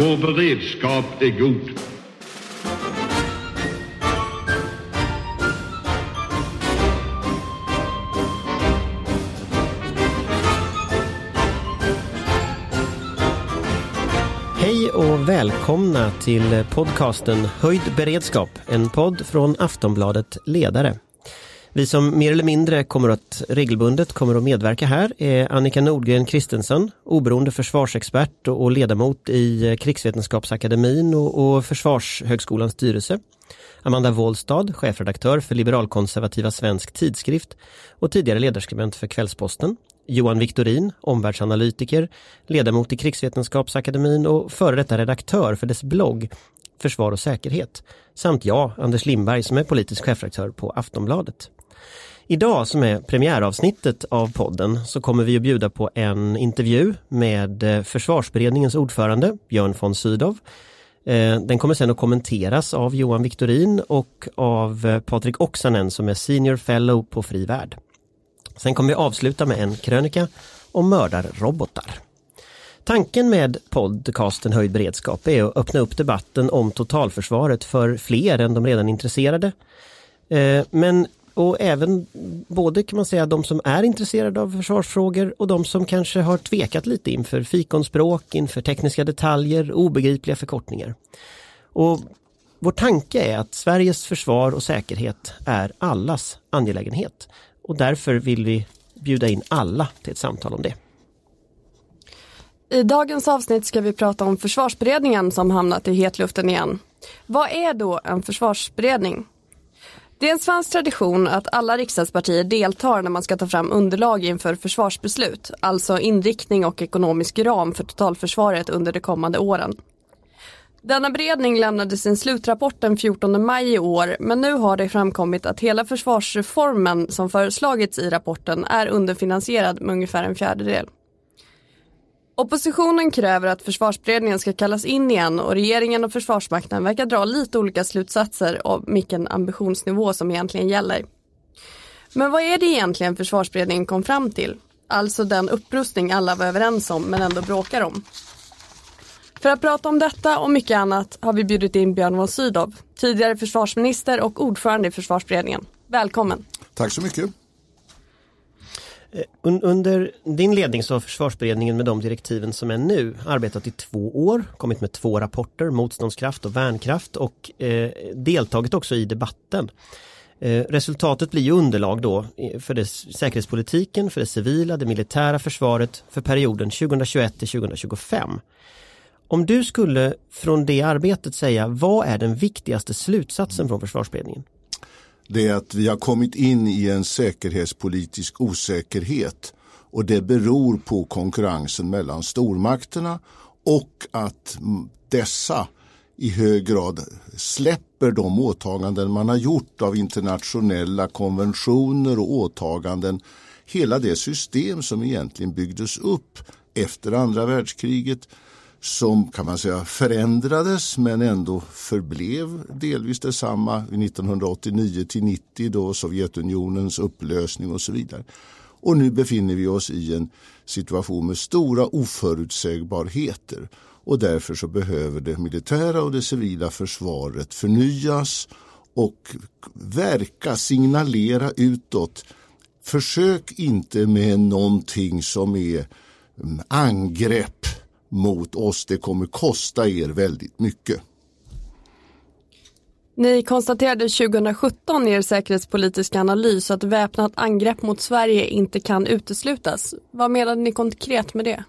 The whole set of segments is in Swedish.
Vår beredskap är god. Hej och välkomna till podcasten Höjd beredskap, en podd från Aftonbladet Ledare. Vi som mer eller mindre kommer att regelbundet kommer att medverka här är Annika Nordgren Kristensen, oberoende försvarsexpert och ledamot i eh, Krigsvetenskapsakademin och Försvarshögskolans styrelse. Amanda Wåhlstad, chefredaktör för liberalkonservativa Svensk Tidskrift och tidigare ledarskribent för Kvällsposten. Johan Viktorin, omvärldsanalytiker, ledamot i Krigsvetenskapsakademin och före detta redaktör för dess blogg Försvar och säkerhet. Samt jag, Anders Lindberg, som är politisk chefredaktör på Aftonbladet. Idag som är premiäravsnittet av podden så kommer vi att bjuda på en intervju med eh, försvarsberedningens ordförande Björn von Sydow. Eh, den kommer sen att kommenteras av Johan Victorin och av eh, Patrik Oksanen som är senior fellow på Fri Värld. Sen kommer vi avsluta med en krönika om mördarrobotar. Tanken med podcasten Höjd beredskap är att öppna upp debatten om totalförsvaret för fler än de redan intresserade. Men och även både kan man säga de som är intresserade av försvarsfrågor och de som kanske har tvekat lite inför fikonspråk, inför tekniska detaljer, obegripliga förkortningar. Och vår tanke är att Sveriges försvar och säkerhet är allas angelägenhet och därför vill vi bjuda in alla till ett samtal om det. I dagens avsnitt ska vi prata om försvarsberedningen som hamnat i hetluften igen. Vad är då en försvarsberedning? Det är en svensk tradition att alla riksdagspartier deltar när man ska ta fram underlag inför försvarsbeslut, alltså inriktning och ekonomisk ram för totalförsvaret under de kommande åren. Denna beredning lämnade sin slutrapport den 14 maj i år men nu har det framkommit att hela försvarsreformen som föreslagits i rapporten är underfinansierad med ungefär en fjärdedel. Oppositionen kräver att försvarsberedningen ska kallas in igen och regeringen och Försvarsmakten verkar dra lite olika slutsatser om vilken ambitionsnivå som egentligen gäller. Men vad är det egentligen försvarsberedningen kom fram till? Alltså den upprustning alla var överens om men ändå bråkar om. För att prata om detta och mycket annat har vi bjudit in Björn von Sydow, tidigare försvarsminister och ordförande i försvarsberedningen. Välkommen! Tack så mycket! Eh, under din ledning så har försvarsberedningen med de direktiven som är nu arbetat i två år, kommit med två rapporter, motståndskraft och värnkraft och eh, deltagit också i debatten. Eh, resultatet blir ju underlag då för det säkerhetspolitiken, för det civila, det militära försvaret för perioden 2021 till 2025. Om du skulle från det arbetet säga, vad är den viktigaste slutsatsen från försvarsberedningen? Det är att vi har kommit in i en säkerhetspolitisk osäkerhet och det beror på konkurrensen mellan stormakterna och att dessa i hög grad släpper de åtaganden man har gjort av internationella konventioner och åtaganden. Hela det system som egentligen byggdes upp efter andra världskriget som kan man säga förändrades men ändå förblev delvis detsamma 1989 till 90 då Sovjetunionens upplösning och så vidare. Och nu befinner vi oss i en situation med stora oförutsägbarheter och därför så behöver det militära och det civila försvaret förnyas och verka, signalera utåt. Försök inte med någonting som är mm, angrepp mot oss. Det kommer kosta er väldigt mycket. Ni konstaterade 2017 i er säkerhetspolitiska analys att väpnat angrepp mot Sverige inte kan uteslutas. Vad menade ni konkret med det?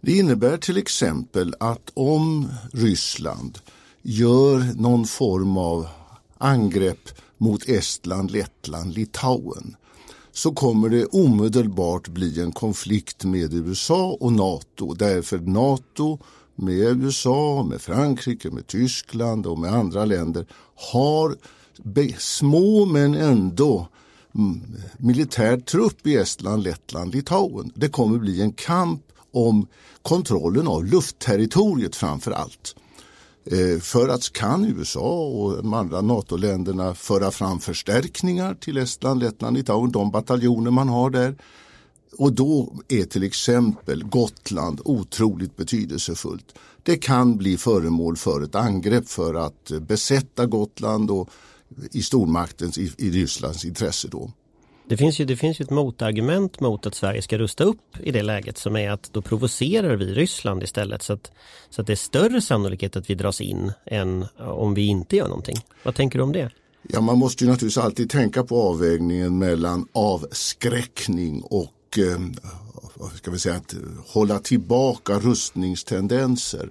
Det innebär till exempel att om Ryssland gör någon form av angrepp mot Estland, Lettland, Litauen så kommer det omedelbart bli en konflikt med USA och NATO. Därför NATO med USA, med Frankrike, med Tyskland och med andra länder har små men ändå mm, militär trupp i Estland, Lettland, Litauen. Det kommer bli en kamp om kontrollen av luftterritoriet framför allt. Eh, för att kan USA och de andra NATO-länderna föra fram förstärkningar till Estland, Lettland, Litauen, de bataljoner man har där. Och då är till exempel Gotland otroligt betydelsefullt. Det kan bli föremål för ett angrepp för att besätta Gotland och i stormaktens, i, i Rysslands intresse då. Det finns, ju, det finns ju ett motargument mot att Sverige ska rusta upp i det läget som är att då provocerar vi Ryssland istället så att, så att det är större sannolikhet att vi dras in än eh, om vi inte gör någonting. Vad tänker du om det? Ja, man måste ju naturligtvis alltid tänka på avvägningen mellan avskräckning och eh, ska vi säga, att hålla tillbaka rustningstendenser.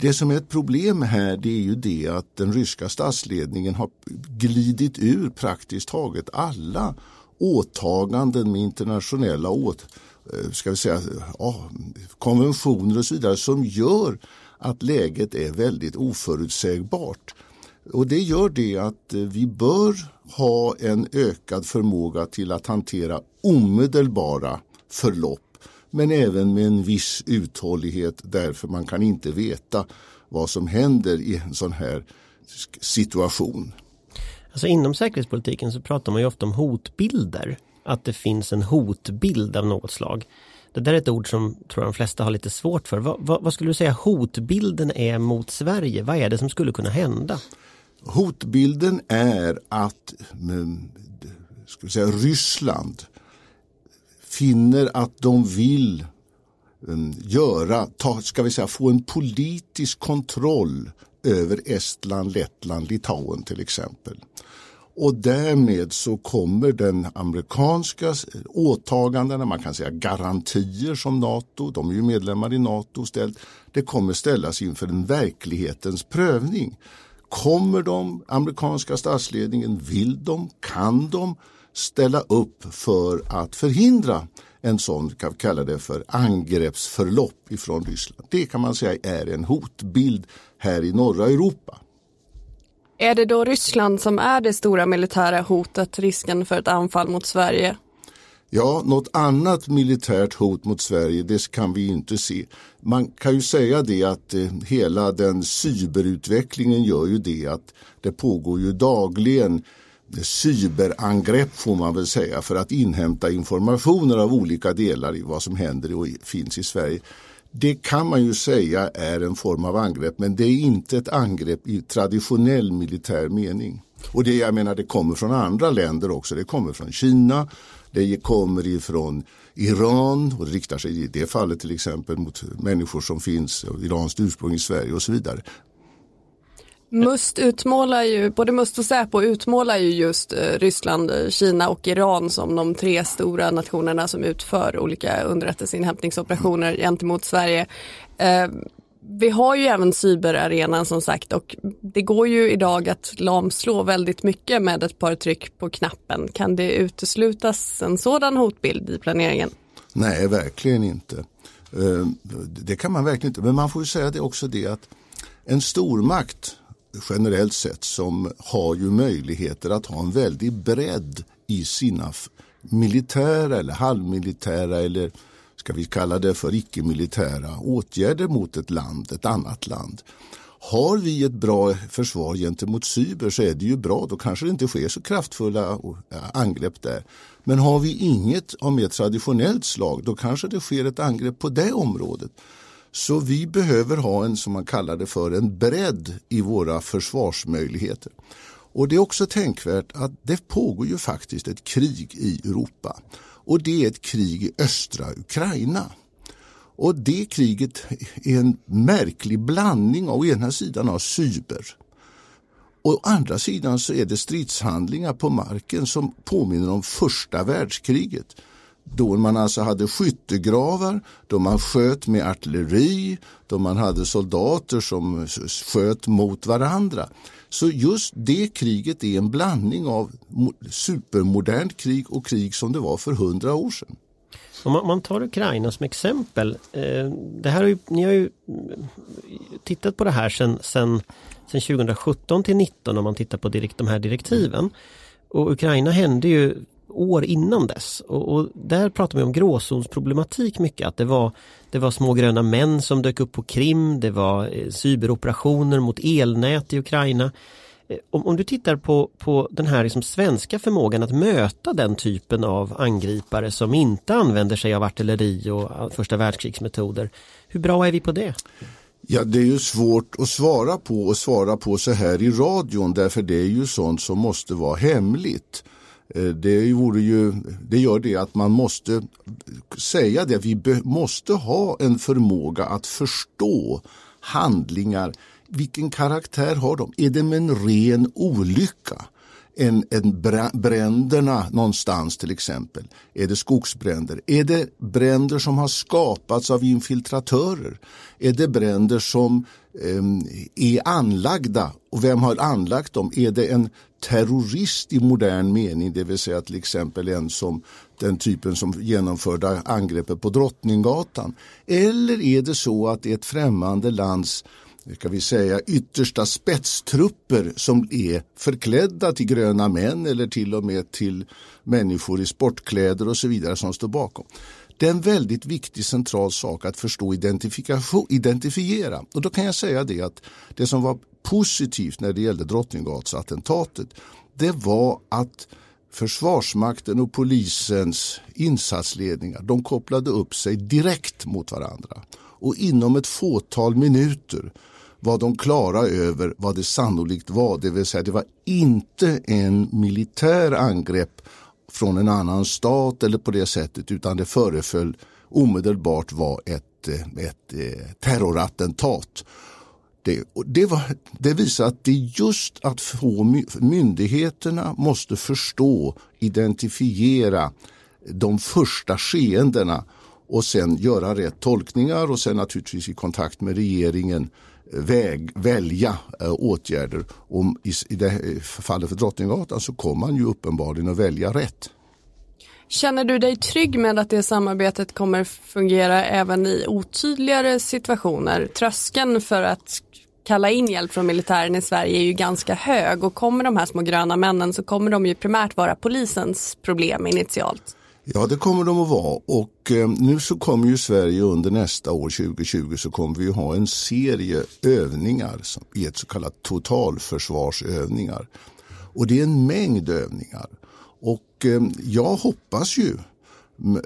Det som är ett problem här det är ju det att den ryska statsledningen har glidit ur praktiskt taget alla åtaganden med internationella åt, eh, ska vi säga, ja, konventioner och så vidare som gör att läget är väldigt oförutsägbart. Och det gör det att eh, vi bör ha en ökad förmåga till att hantera omedelbara förlopp men även med en viss uthållighet därför man kan inte veta vad som händer i en sån här situation. Alltså inom säkerhetspolitiken så pratar man ju ofta om hotbilder. Att det finns en hotbild av något slag. Det där är ett ord som tror jag de flesta har lite svårt för. Vad, vad, vad skulle du säga hotbilden är mot Sverige? Vad är det som skulle kunna hända? Hotbilden är att men, ska säga, Ryssland finner att de vill um, göra, ta, ska vi säga, få en politisk kontroll över Estland, Lettland, Litauen till exempel. Och därmed så kommer den amerikanska åtagandena, man kan säga garantier som NATO, de är ju medlemmar i NATO, ställt, det kommer ställas inför en verklighetens prövning. Kommer de, amerikanska statsledningen, vill de, kan de ställa upp för att förhindra en sån, kan vi kalla det för angreppsförlopp ifrån Ryssland. Det kan man säga är en hotbild här i norra Europa. Är det då Ryssland som är det stora militära hotet, risken för ett anfall mot Sverige? Ja, något annat militärt hot mot Sverige det kan vi inte se. Man kan ju säga det att eh, hela den cyberutvecklingen gör ju det att det pågår ju dagligen cyberangrepp får man väl säga för att inhämta informationer av olika delar i vad som händer och finns i Sverige. Det kan man ju säga är en form av angrepp men det är inte ett angrepp i traditionell militär mening. Och det jag menar det kommer från andra länder också. Det kommer från Kina, det kommer ifrån Iran och det riktar sig i det fallet till exempel mot människor som finns av iranskt ursprung i Sverige och så vidare. Must utmålar ju, både Must och Säpo utmålar ju just eh, Ryssland, eh, Kina och Iran som de tre stora nationerna som utför olika underrättelseinhämtningsoperationer gentemot Sverige. Eh, vi har ju även cyberarenan som sagt och det går ju idag att lamslå väldigt mycket med ett par tryck på knappen. Kan det uteslutas en sådan hotbild i planeringen? Nej, verkligen inte. Eh, det kan man verkligen inte, men man får ju säga det också det att en stormakt generellt sett som har ju möjligheter att ha en väldig bredd i sina militära eller halvmilitära eller ska vi kalla det för icke-militära åtgärder mot ett land, ett annat land. Har vi ett bra försvar gentemot cyber så är det ju bra. Då kanske det inte sker så kraftfulla angrepp där. Men har vi inget av mer traditionellt slag då kanske det sker ett angrepp på det området. Så vi behöver ha en, som man kallar det för, en bredd i våra försvarsmöjligheter. Och det är också tänkvärt att det pågår ju faktiskt ett krig i Europa. Och det är ett krig i östra Ukraina. Och det kriget är en märklig blandning av å ena sidan av cyber och å andra sidan så är det stridshandlingar på marken som påminner om första världskriget. Då man alltså hade skyttegravar, då man sköt med artilleri, då man hade soldater som sköt mot varandra. Så just det kriget är en blandning av supermodernt krig och krig som det var för hundra år sedan. Om man, tar Ukraina som exempel. Eh, det här har ju, ni har ju mm, tittat på det här sedan, sen, sen 2017 till 2019 om man tittar på direkt, de här direktiven. Och Ukraina hände ju år innan dess. Och, och, där pratar vi om gråzonsproblematik mycket. Att det var, det var små gröna män som dök upp på Krim, det var eh, cyberoperationer mot elnät i Ukraina. Eh, om, om du tittar på, på den här liksom svenska förmågan att möta den typen av angripare som inte använder sig av artilleri och eh, första världskrigsmetoder. Hur bra är vi på det? Ja, det är ju svårt att svara på och svara på så här i radion därför det är ju sånt som måste vara hemligt. Eh, det, vore ju, det gör det att man måste säga det. Vi måste ha en förmåga att förstå handlingar. Vilken karaktär har de? Är det en ren olycka? En, en bränderna någonstans till exempel? Är det skogsbränder? Är det bränder som har skapats av infiltratörer? Är det bränder som eh, är anlagda? Och vem har anlagt dem? Är det en terrorist i modern mening, det vill säga till exempel en som den typen som genomförde angreppet på Drottninggatan? Eller är det så att det är ett främmande lands ska vi säga, yttersta spetstrupper som är förklädda till gröna män eller till och med till människor i sportkläder och så vidare som står bakom. Det är en väldigt viktig central sak att förstå identifikation, identifiera. Och då kan jag säga det att det som var positivt när det gällde Drottninggatsattentatet det var att Försvarsmakten och polisens insatsledningar de kopplade upp sig direkt mot varandra. Och inom ett fåtal minuter var de klara över vad det sannolikt var. Det vill säga det var inte en militär angrepp från en annan stat eller på det sättet utan det föreföll omedelbart vara ett, eh, ett eh, terrorattentat. Det, det, var, det visar att det är just att få myndigheterna måste förstå, identifiera de första skeendena och sen göra rätt tolkningar och sen naturligtvis i kontakt med regeringen väg, välja eh, åtgärder. Och i, I det eh, fallet för Drottninggatan så kommer man ju uppenbarligen att välja rätt. Känner du dig trygg med att det samarbetet kommer fungera även i otydligare situationer? Tröskeln för att kalla in hjälp från militären i Sverige är ju ganska hög och kommer de här små gröna männen så kommer de ju primärt vara polisens problem initialt. Ja, det kommer de att vara och eh, nu så kommer ju Sverige under nästa år 2020 så kommer vi ha en serie övningar som är ett så kallat totalförsvarsövningar. Och det är en mängd övningar. Och eh, jag hoppas ju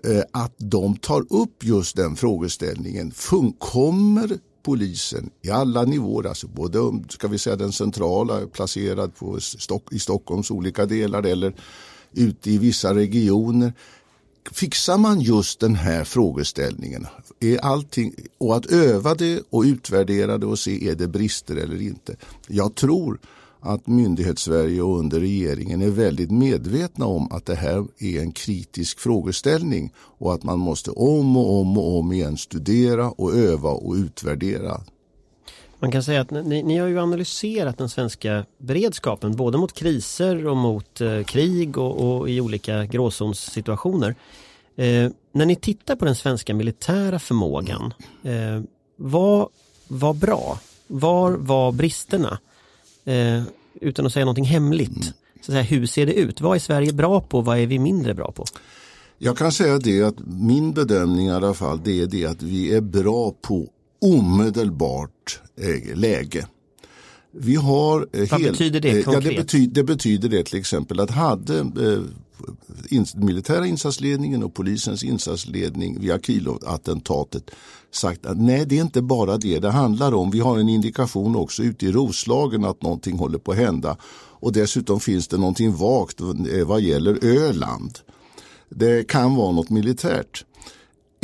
eh, att de tar upp just den frågeställningen. kommer polisen i alla nivåer, alltså både ska vi säga den centrala placerad på Stock, i Stockholms olika delar eller ute i vissa regioner fixar man just den här frågeställningen är allting, och att öva det och utvärdera det och se är det brister eller inte. Jag tror att myndighetssverige och under regeringen är väldigt medvetna om att det här är en kritisk frågeställning och att man måste om och om och om igen studera och öva och utvärdera. Man kan säga att ni, ni har ju analyserat den svenska beredskapen både mot kriser och mot eh, krig och, och, i olika gråzonssituationer. Eh, när ni tittar på den svenska militära förmågan, eh, vad var bra? Var var bristerna? Eh, utan att säga någonting hemligt. Så att säga, hur ser det ut? Vad är Sverige bra på? Vad är vi mindre bra på? Jag kan säga det att min bedömning i alla fall det är det att vi är bra på omedelbart eh, läge. Vi har eh, Vad helt, betyder det konkret? Ja, det, betyder, det betyder det till exempel att hade eh, militära insatsledningen och polisens insatsledning via Kilov-attentatet sagt att nej det är inte bara det det handlar om. Vi har en indikation också ute i Roslagen att någonting håller på att hända. Och dessutom finns det någonting vagt vad gäller Öland. Det kan vara något militärt.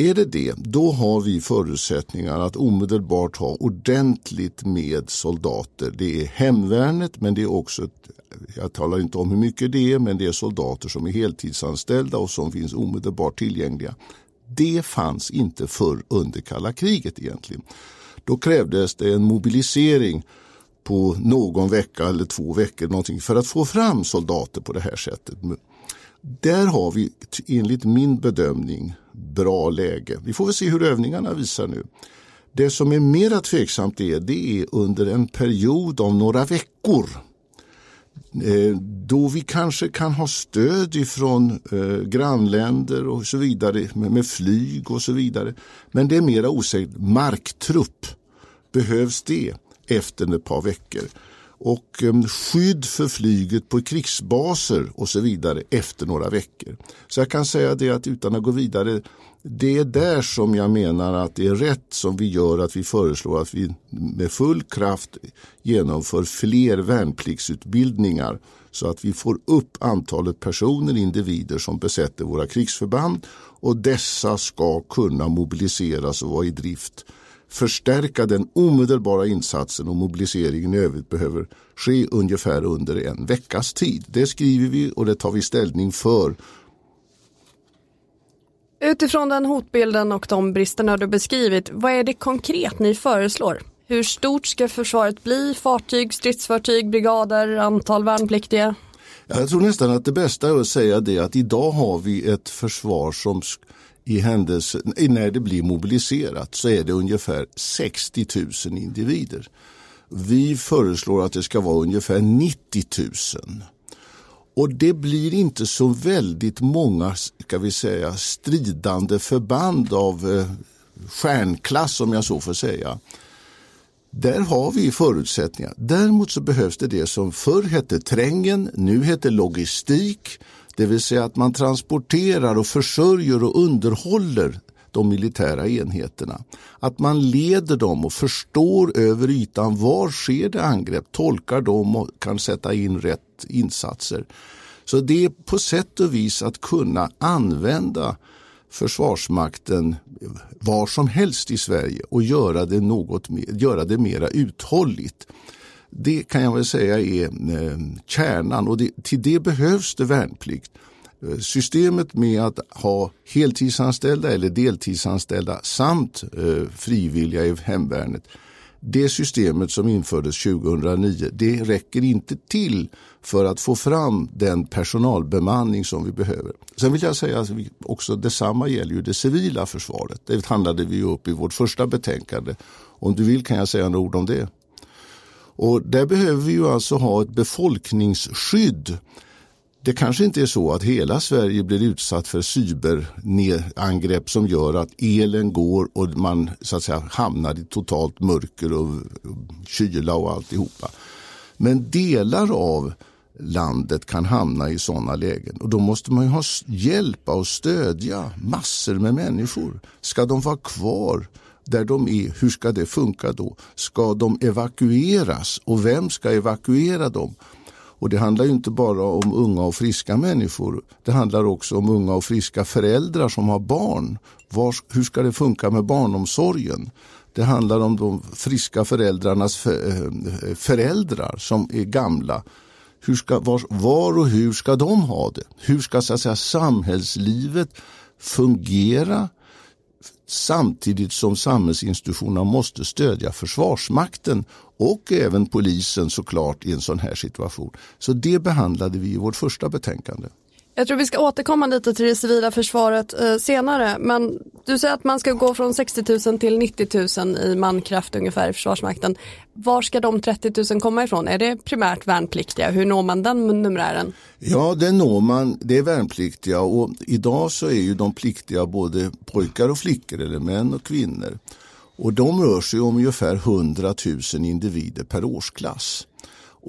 Är det det, då har vi förutsättningar att omedelbart ha ordentligt med soldater. Det är hemvärnet men det är också, ett, jag talar inte om hur mycket det är, men det är soldater som är heltidsanställda och som finns omedelbart tillgängliga. Det fanns inte förr under kalla kriget egentligen. Då krävdes det en mobilisering på någon vecka eller två veckor någonting för att få fram soldater på det här sättet. Där har vi enligt min bedömning bra läge. Vi får väl se hur övningarna visar nu. Det som är mera tveksamt är, det är under en period av några veckor eh, då vi kanske kan ha stöd ifrån eh, grannländer och så vidare med, med, flyg och så vidare. Men det är mera osäkert. Marktrupp, behövs det efter ett par veckor? Och ehm, skydd för flyget på krigsbaser och så vidare efter några veckor. Så jag kan säga det att utan att gå vidare, det är där som jag menar att det är rätt som vi gör att vi föreslår att vi med full kraft genomför fler värnpliktsutbildningar så att vi får upp antalet personer, individer som besätter våra krigsförband och dessa ska kunna mobiliseras och vara i drift. Förstärka den omedelbara insatsen och mobiliseringen i övrigt behöver ske ungefär under en veckas tid. Det skriver vi och det tar vi ställning för. Utifrån den hotbilden och de bristerna du beskrivit, vad är det konkret ni föreslår? Hur stort ska försvaret bli? Fartyg, stridsfartyg, brigader, antal värnpliktiga? Jag tror nästan att det bästa är att säga det att idag har vi ett försvar som i händelse, eh, när det blir mobiliserat så är det ungefär 60 000 individer. Vi föreslår att det ska vara ungefär 90 000. Och det blir inte så väldigt många ska vi säga, stridande förband av eh, stjärnklass om jag så får säga. Där har vi förutsättningar. Däremot så behövs det det som förr hette trängen, nu heter logistik. Det vill säga att man transporterar och försörjer och underhåller de militära enheterna. Att man leder dem och förstår över ytan var sker det angrepp, tolkar dem och kan sätta in rätt insatser. Så det är på sätt och vis att kunna använda Försvarsmakten var som helst i Sverige och göra det, något mer, göra det mera uthålligt. Det kan jag väl säga är eh, kärnan och det, till det behövs det värnplikt. Eh, systemet med att ha heltidsanställda eller deltidsanställda samt eh, frivilliga i hemvärnet det systemet som infördes 2009 det räcker inte till för att få fram den personalbemanning som vi behöver. Sen vill jag säga att också detsamma gäller ju det civila försvaret. Det handlade vi upp i vårt första betänkande. Om du vill kan jag säga några ord om det. Och där behöver vi ju alltså ha ett befolkningsskydd det kanske inte är så att hela Sverige blir utsatt för cyberangrepp som gör att elen går och man så att säga hamnar i totalt mörker och kyla och alltihopa. Men delar av landet kan hamna i sådana lägen och då måste man ju ha hjälpa och stödja massor med människor. Ska de vara kvar där de är, hur ska det funka då? Ska de evakueras och vem ska evakuera dem? Och det handlar inte bara om unga och friska människor. Det handlar också om unga och friska föräldrar som har barn. Var, hur ska det funka med barnomsorgen? Det handlar om de friska föräldrarnas eh, föräldrar som är gamla. Hur ska, var, var och hur ska de ha det? Hur ska så att säga, samhällslivet fungera samtidigt som samhällsinstitutionerna måste stödja Försvarsmakten och även polisen såklart i en sån här situation. Så det behandlade vi i vårt första betänkande. Jag tror vi ska återkomma lite till det civila försvaret eh, senare. Men du säger att man ska gå från 60 000 till 90 000 i mankraft ungefär i Försvarsmakten. Var ska de 30 000 komma ifrån? Är det primärt värnpliktiga? Hur når man den numerären? Ja, det når man. Det är värnpliktiga och idag så är ju de pliktiga både pojkar och flickor eller män och kvinnor. Och de rör sig om ungefär 100 000 individer per årsklass.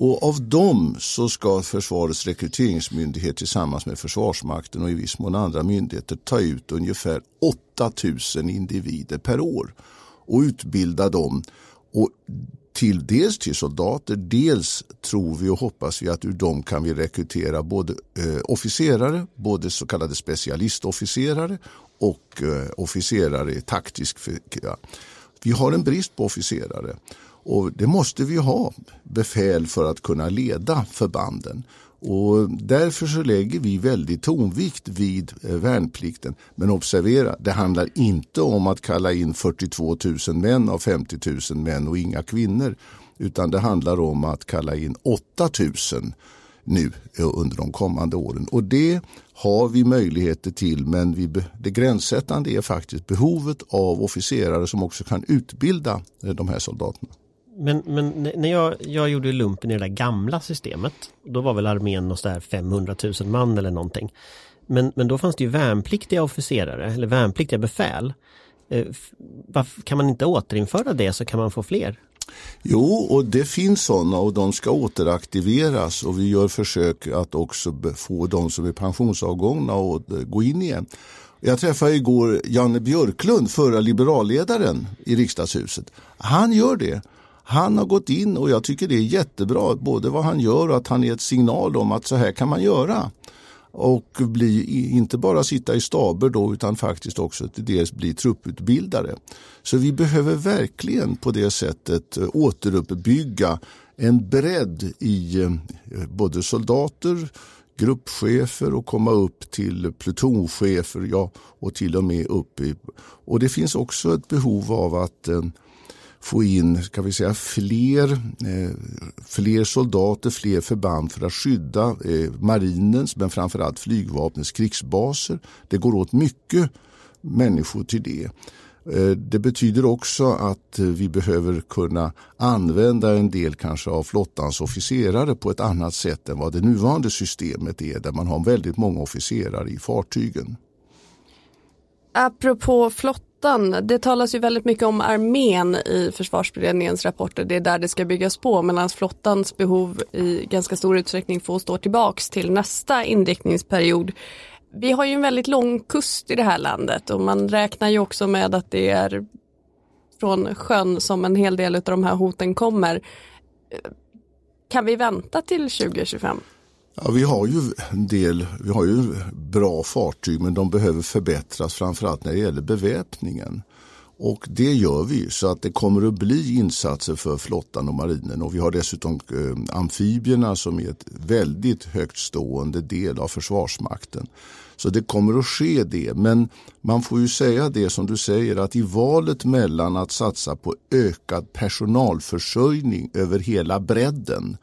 Och av dem så ska Försvarets rekryteringsmyndighet tillsammans med Försvarsmakten och i viss mån andra myndigheter ta ut ungefär 8000 individer per år och utbilda dem. Och till dels till soldater, dels tror vi och hoppas vi att ur dem kan vi rekrytera både eh, officerare, både så kallade specialistofficerare och eh, officerare i taktisk ja. Vi har en brist på officerare och det måste vi ha befäl för att kunna leda förbanden. Och därför så lägger vi väldigt tonvikt vid eh, värnplikten. Men observera, det handlar inte om att kalla in 42 000 män av 50 000 män och inga kvinnor. Utan det handlar om att kalla in 8 000 nu eh, under de kommande åren. Och det har vi möjligheter till men vi, det gränssättande är faktiskt behovet av officerare som också kan utbilda eh, de här soldaterna. Men, men när jag, jag gjorde lumpen i det där gamla systemet, då var väl armén och där 500 000 man eller någonting. Men, men då fanns det ju värnpliktiga officerare eller värnpliktiga befäl. Eh, kan man inte återinföra det så kan man få fler? Jo, och det finns sådana och de ska återaktiveras och vi gör försök att också få de som är pensionsavgångna att eh, gå in igen. Jag träffade igår Janne Björklund, förra liberalledaren i riksdagshuset. Han gör det. Han har gått in och jag tycker det är jättebra, både vad han gör och att han är ett signal om att så här kan man göra. Och bli, inte bara sitta i staber då utan faktiskt också till dels bli trupputbildare. Så vi behöver verkligen på det sättet eh, återuppbygga en bredd i eh, både soldater, gruppchefer och komma upp till plutonchefer ja, och till och med upp i... Och det finns också ett behov av att eh, få in kan vi säga, fler, eh, fler soldater, fler förband för att skydda eh, marinens men framförallt flygvapnets krigsbaser. Det går åt mycket människor till det. Eh, det betyder också att eh, vi behöver kunna använda en del kanske av flottans officerare på ett annat sätt än vad det nuvarande systemet är där man har väldigt många officerare i fartygen. Apropå flottan, det talas ju väldigt mycket om armén i försvarsberedningens rapporter. Det är där det ska byggas på medan flottans behov i ganska stor utsträckning får stå tillbaks till nästa inriktningsperiod. Vi har ju en väldigt lång kust i det här landet och man räknar ju också med att det är från sjön som en hel del av de här hoten kommer. Kan vi vänta till 2025? Ja, vi har ju en del, vi har ju bra fartyg men de behöver förbättras framförallt när det gäller beväpningen. Och det gör vi så att det kommer att bli insatser för flottan och marinen och vi har dessutom eh, amfibierna som är ett väldigt högt stående del av Försvarsmakten. Så det kommer att ske det men man får ju säga det som du säger att i valet mellan att satsa på ökad personalförsörjning över hela bredden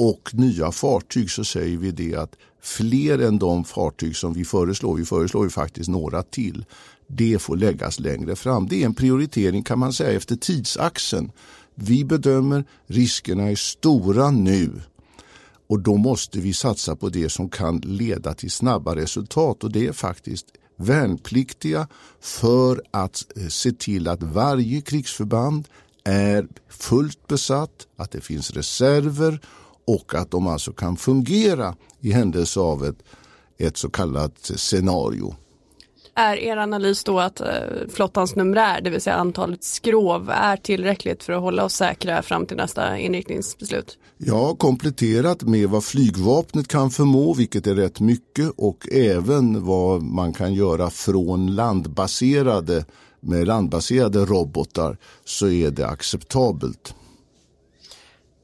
och nya fartyg så säger vi det att fler än de fartyg som vi föreslår, vi föreslår ju faktiskt några till, det får läggas längre fram. Det är en prioritering kan man säga efter tidsaxeln. Vi bedömer riskerna är stora nu och då måste vi satsa på det som kan leda till snabba resultat och det är faktiskt värnpliktiga för att eh, se till att varje krigsförband är fullt besatt, att det finns reserver och att de alltså kan fungera i händelse av ett, ett så kallat scenario. Är er analys då att eh, flottans numerär, det vill säga antalet skrov, är tillräckligt för att hålla oss säkra fram till nästa inriktningsbeslut? Ja, kompletterat med vad flygvapnet kan förmå, vilket är rätt mycket, och även vad man kan göra från landbaserade med landbaserade robotar så är det acceptabelt.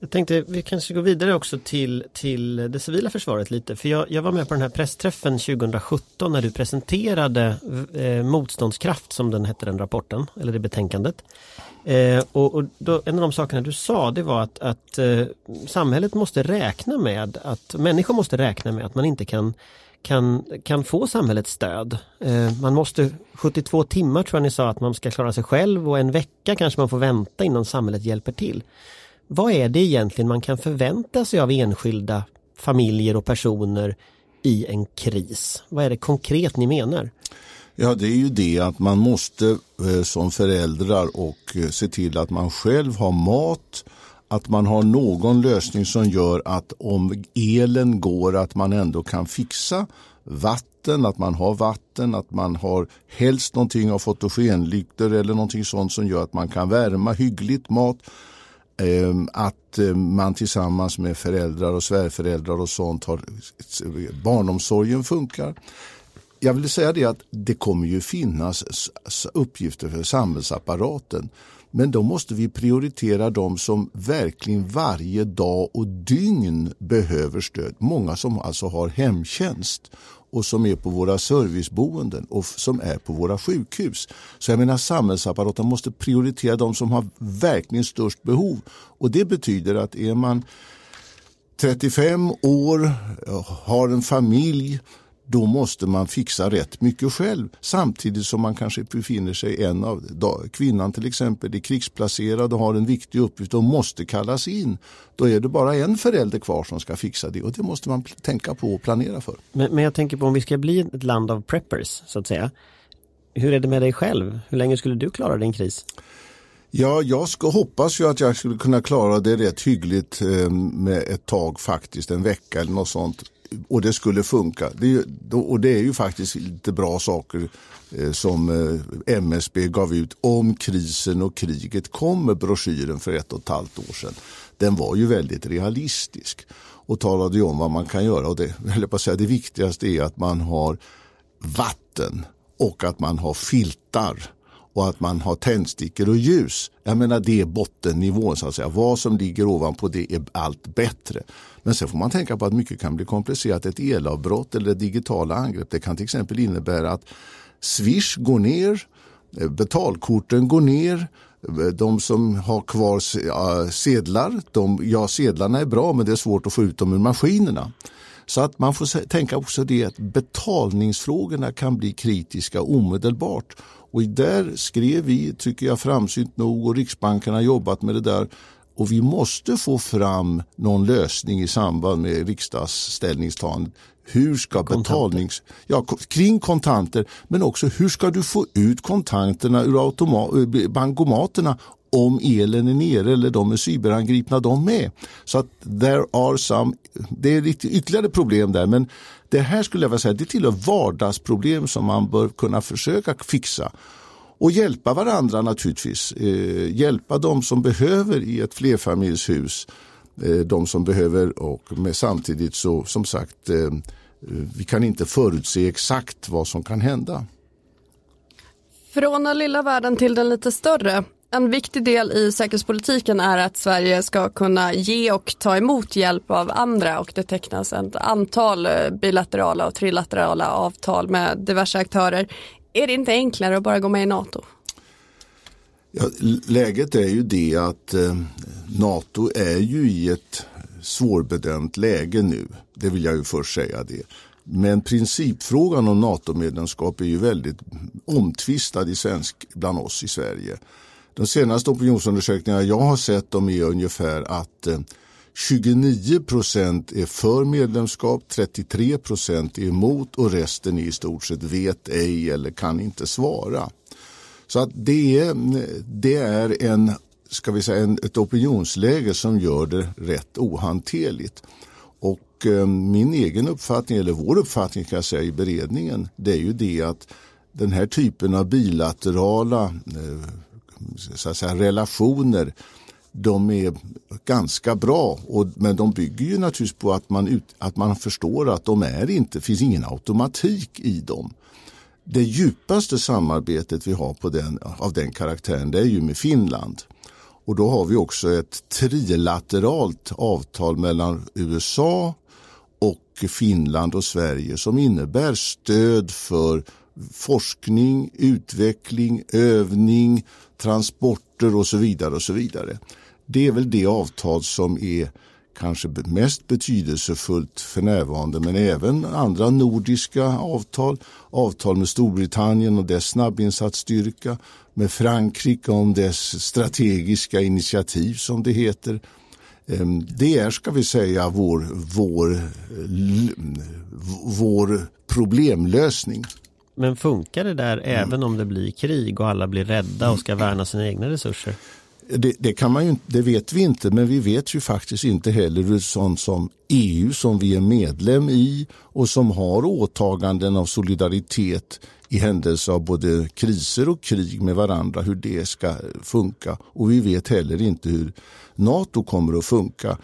Jag tänkte vi kanske går vidare också till, till det civila försvaret lite. För jag, jag var med på den här pressträffen 2017 när du presenterade eh, Motståndskraft som den hette den rapporten, eller det betänkandet. Eh, och, och då, en av de sakerna du sa det var att, att eh, samhället måste räkna med att människor måste räkna med att man inte kan kan, kan få samhällets stöd. Eh, man måste 72 timmar tror jag ni sa att man ska klara sig själv och en vecka kanske man får vänta innan samhället hjälper till. Vad är det egentligen man kan förvänta sig av enskilda familjer och personer i en kris? Vad är det konkret ni menar? Ja, det är ju det att man måste eh, som föräldrar och eh, se till att man själv har mat, att man har någon lösning som gör att om elen går att man ändå kan fixa vatten, att man har vatten, att man har helst någonting av fotogenlyktor eller någonting sånt som gör att man kan värma hyggligt mat Ehm, att eh, man tillsammans med föräldrar och svärföräldrar och sånt har barnomsorgen funkar. Jag vill säga det att det kommer ju finnas uppgifter för samhällsapparaten. Men då måste vi prioritera de som verkligen varje dag och dygn behöver stöd. Många som alltså har hemtjänst och som är på våra serviceboenden och som är på våra sjukhus. Så jag menar samhällsapparaten måste prioritera de som har verkligen störst behov. Och det betyder att är man 35 år, har en familj då måste man fixa rätt mycket själv samtidigt som man kanske befinner sig en av kvinnan till exempel är krigsplacerad och har en viktig uppgift och måste kallas in. Då är det bara en förälder kvar som ska fixa det och det måste man tänka på och planera för. Men, men jag tänker på om vi ska bli ett land av preppers så att säga. Hur är det med dig själv? Hur länge skulle du klara din kris? Ja, jag ska, hoppas ju att jag skulle kunna klara det rätt hyggligt eh, med ett tag faktiskt, en vecka eller något sånt. Och det skulle funka. Det, och det är ju faktiskt lite bra saker eh, som eh, MSB gav ut om krisen och kriget kommer, broschyren för ett och ett halvt år sedan. Den var ju väldigt realistisk och talade ju om vad man kan göra. Och det, eller på säga, det viktigaste är att man har vatten och att man har filtar och att man har tändstickor och ljus. Jag menar det är bottennivån så att säga. Vad som ligger ovanpå det är allt bättre. Men sen får man tänka på att mycket kan bli komplicerat. Ett elavbrott eller digitala angrepp det kan till exempel innebära att Swish går ner, eh, betalkorten går ner, eh, de som har kvar sedlar, de, ja sedlarna är bra men det är svårt att få ut dem ur maskinerna. Så att man får tänka också det att betalningsfrågorna kan bli kritiska omedelbart. Och där skrev vi, tycker jag framsynt nog, och Riksbanken har jobbat med det där. Och vi måste få fram någon lösning i samband med riksdagsställningstagandet. Hur ska betalnings... Ja, kring kontanter, men också hur ska du få ut kontanterna ur automa- bankomaterna om elen är nere eller de är cyberangripna de med. Så att there are some, det är lite ytterligare problem där men det här skulle jag vilja säga det tillhör vardagsproblem som man bör kunna försöka fixa. Och hjälpa varandra naturligtvis. Eh, hjälpa de som behöver i ett flerfamiljshus. Eh, de som behöver och med samtidigt så som sagt eh, vi kan inte förutse exakt vad som kan hända. Från den lilla världen till den lite större. En viktig del i säkerhetspolitiken är att Sverige ska kunna ge och ta emot hjälp av andra och det tecknas ett antal eh, bilaterala och trilaterala avtal med diverse aktörer. Är det inte enklare att bara gå med i NATO? Ja, läget är ju det att eh, NATO är ju i ett svårbedömt läge nu. Det vill jag ju först säga det. Men principfrågan om NATO-medlemskap är ju väldigt omtvistad i svensk, bland oss i Sverige. De senaste opinionsundersökningarna jag har sett de är ungefär att eh, 29 procent är för medlemskap, 33 procent är emot och resten är i stort sett vet ej eller kan inte svara. Så att det är, det är en, ska vi säga, en, ett opinionsläge som gör det rätt ohanterligt. Och eh, min egen uppfattning, eller vår uppfattning kan jag säga i beredningen, det är ju det att den här typen av bilaterala eh, så att säga, relationer de är ganska bra. Och, men de bygger ju naturligtvis på att man, ut, att man förstår att de är inte, finns ingen automatik i dem. Det djupaste samarbetet vi har på den, av den karaktären det är ju med Finland. Och då har vi också ett trilateralt avtal mellan USA och Finland och Sverige som innebär stöd för forskning, utveckling, övning, transporter och så vidare. och så vidare. Det är väl det avtal som är kanske mest betydelsefullt för närvarande men även andra nordiska avtal. Avtal med Storbritannien och dess snabbinsatsstyrka med Frankrike om dess strategiska initiativ som det heter. Ehm, det är, ska vi säga, vår, vår, vår problemlösning. Men funkar det där mm. även om det blir krig och alla blir rädda och ska värna sina egna resurser? Det, det, kan man ju, det vet vi inte, men vi vet ju faktiskt inte heller hur sånt som EU som vi är medlem i och som har åtaganden av solidaritet i händelse av både kriser och krig med varandra, hur det ska funka. Och vi vet heller inte hur NATO kommer att funka.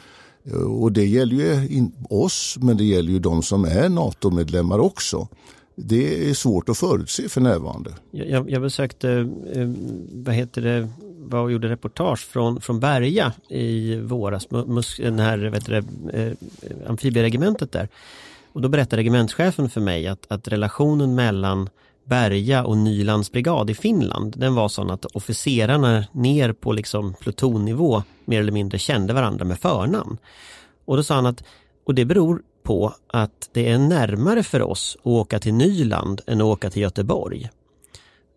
Och det gäller ju oss, men det gäller ju de som är NATO-medlemmar också det är svårt att förutse för närvarande. Jag, jag besökte, eh, vad heter det, var och gjorde reportage från, från Berga i våras, mus, den här vet du, eh, amfibieregementet där. Och då berättade regementschefen för mig att, att relationen mellan Berga och Nylands brigad i Finland, den var sån att officerarna ner på liksom plutonnivå mer eller mindre kände varandra med förnamn. Och då sa han att, och det beror på att det är närmare för oss att åka till Nyland än att åka till Göteborg.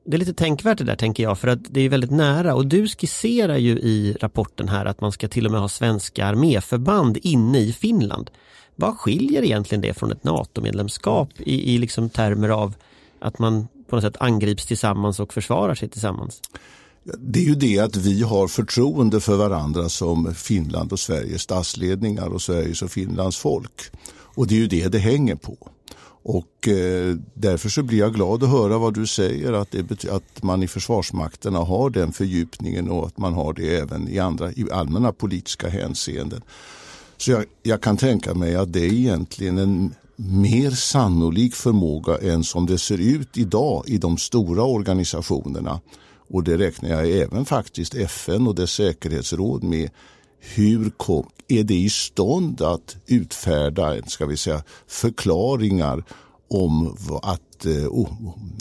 Det är lite tänkvärt det där tänker jag för att det är väldigt nära och du skisserar ju i rapporten här att man ska till och med ha svenska arméförband inne i Finland. Vad skiljer egentligen det från ett NATO-medlemskap i, i liksom termer av att man på något sätt angrips tillsammans och försvarar sig tillsammans? Det är ju det att vi har förtroende för varandra som Finland och Sveriges statsledningar och Sveriges och Finlands folk. Och det är ju det det hänger på. Och eh, därför så blir jag glad att höra vad du säger att, det, att man i försvarsmakterna har den fördjupningen och att man har det även i andra i allmänna politiska hänseenden. Så jag, jag kan tänka mig att det är egentligen en mer sannolik förmåga än som det ser ut idag i de stora organisationerna. Och det räknar jag även faktiskt FN och dess säkerhetsråd med. Hur kom, är det i stånd att utfärda ska vi säga, förklaringar om att, eh, oh,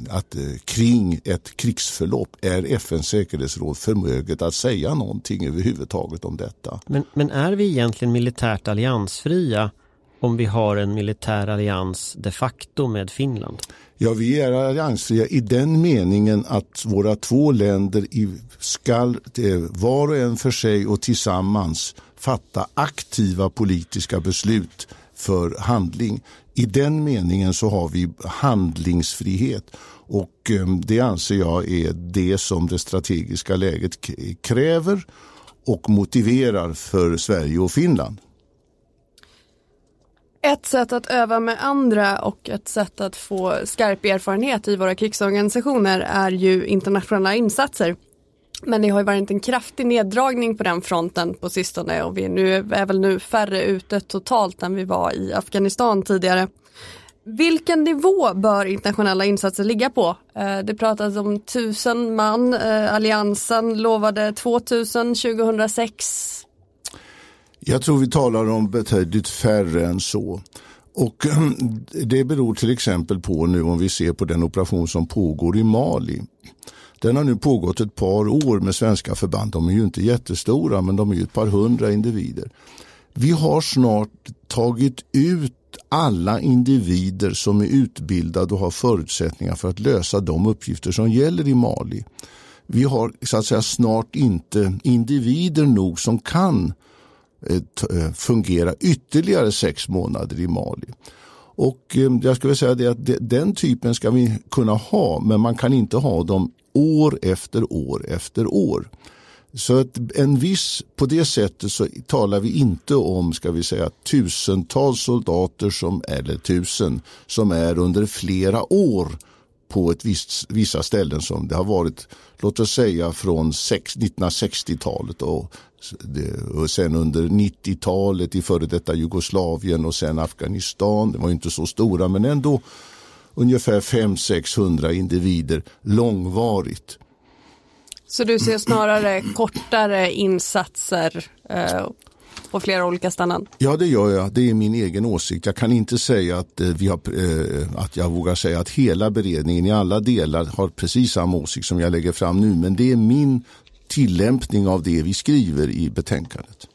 att eh, kring ett krigsförlopp är FNs säkerhetsråd förmöget att säga någonting överhuvudtaget om detta. Men, men är vi egentligen militärt alliansfria om vi har en militär allians de facto med Finland? Ja, vi är alliansfria i den meningen att våra två länder skall eh, var och en för sig och tillsammans fatta aktiva politiska beslut för handling. I den meningen så har vi handlingsfrihet och eh, det anser jag är det som det strategiska läget kräver och motiverar för Sverige och Finland. Ett sätt att öva med andra och ett sätt att få skarp erfarenhet i våra krigsorganisationer är ju internationella insatser. Men det har ju varit en kraftig neddragning på den fronten på sistone och vi är, nu, är väl nu färre ute totalt än vi var i Afghanistan tidigare. Vilken nivå bör internationella insatser ligga på? Eh, det pratas om tusen man, eh, alliansen lovade 2000 2006 jag tror vi talar om betydligt färre än så. Och Det beror till exempel på nu om vi ser på den operation som pågår i Mali. Den har nu pågått ett par år med svenska förband. De är ju inte jättestora men de är ju ett par hundra individer. Vi har snart tagit ut alla individer som är utbildade och har förutsättningar för att lösa de uppgifter som gäller i Mali. Vi har så att säga snart inte individer nog som kan Eh, eh, fungera ytterligare sex månader i Mali. Och eh, jag skulle säga det att den typen ska vi kunna ha men man kan inte ha dem år efter år efter år. Så att en viss, på det sättet så talar vi inte om ska vi säga tusentals soldater som, eller tusen som är under flera år på ett visst, vissa ställen som det har varit, låt oss säga från 1960-talet och, och sen under 90-talet i före detta Jugoslavien och sen Afghanistan. Det var inte så stora men ändå ungefär 500-600 individer långvarigt. Så du ser snarare kortare insatser eh, på flera olika ställen? Ja det gör jag, det är min egen åsikt. Jag kan inte säga att, eh, vi har, eh, att jag vågar säga att hela beredningen i alla delar har precis samma åsikt som jag lägger fram nu. Men det är min tillämpning av det vi skriver i betänkandet.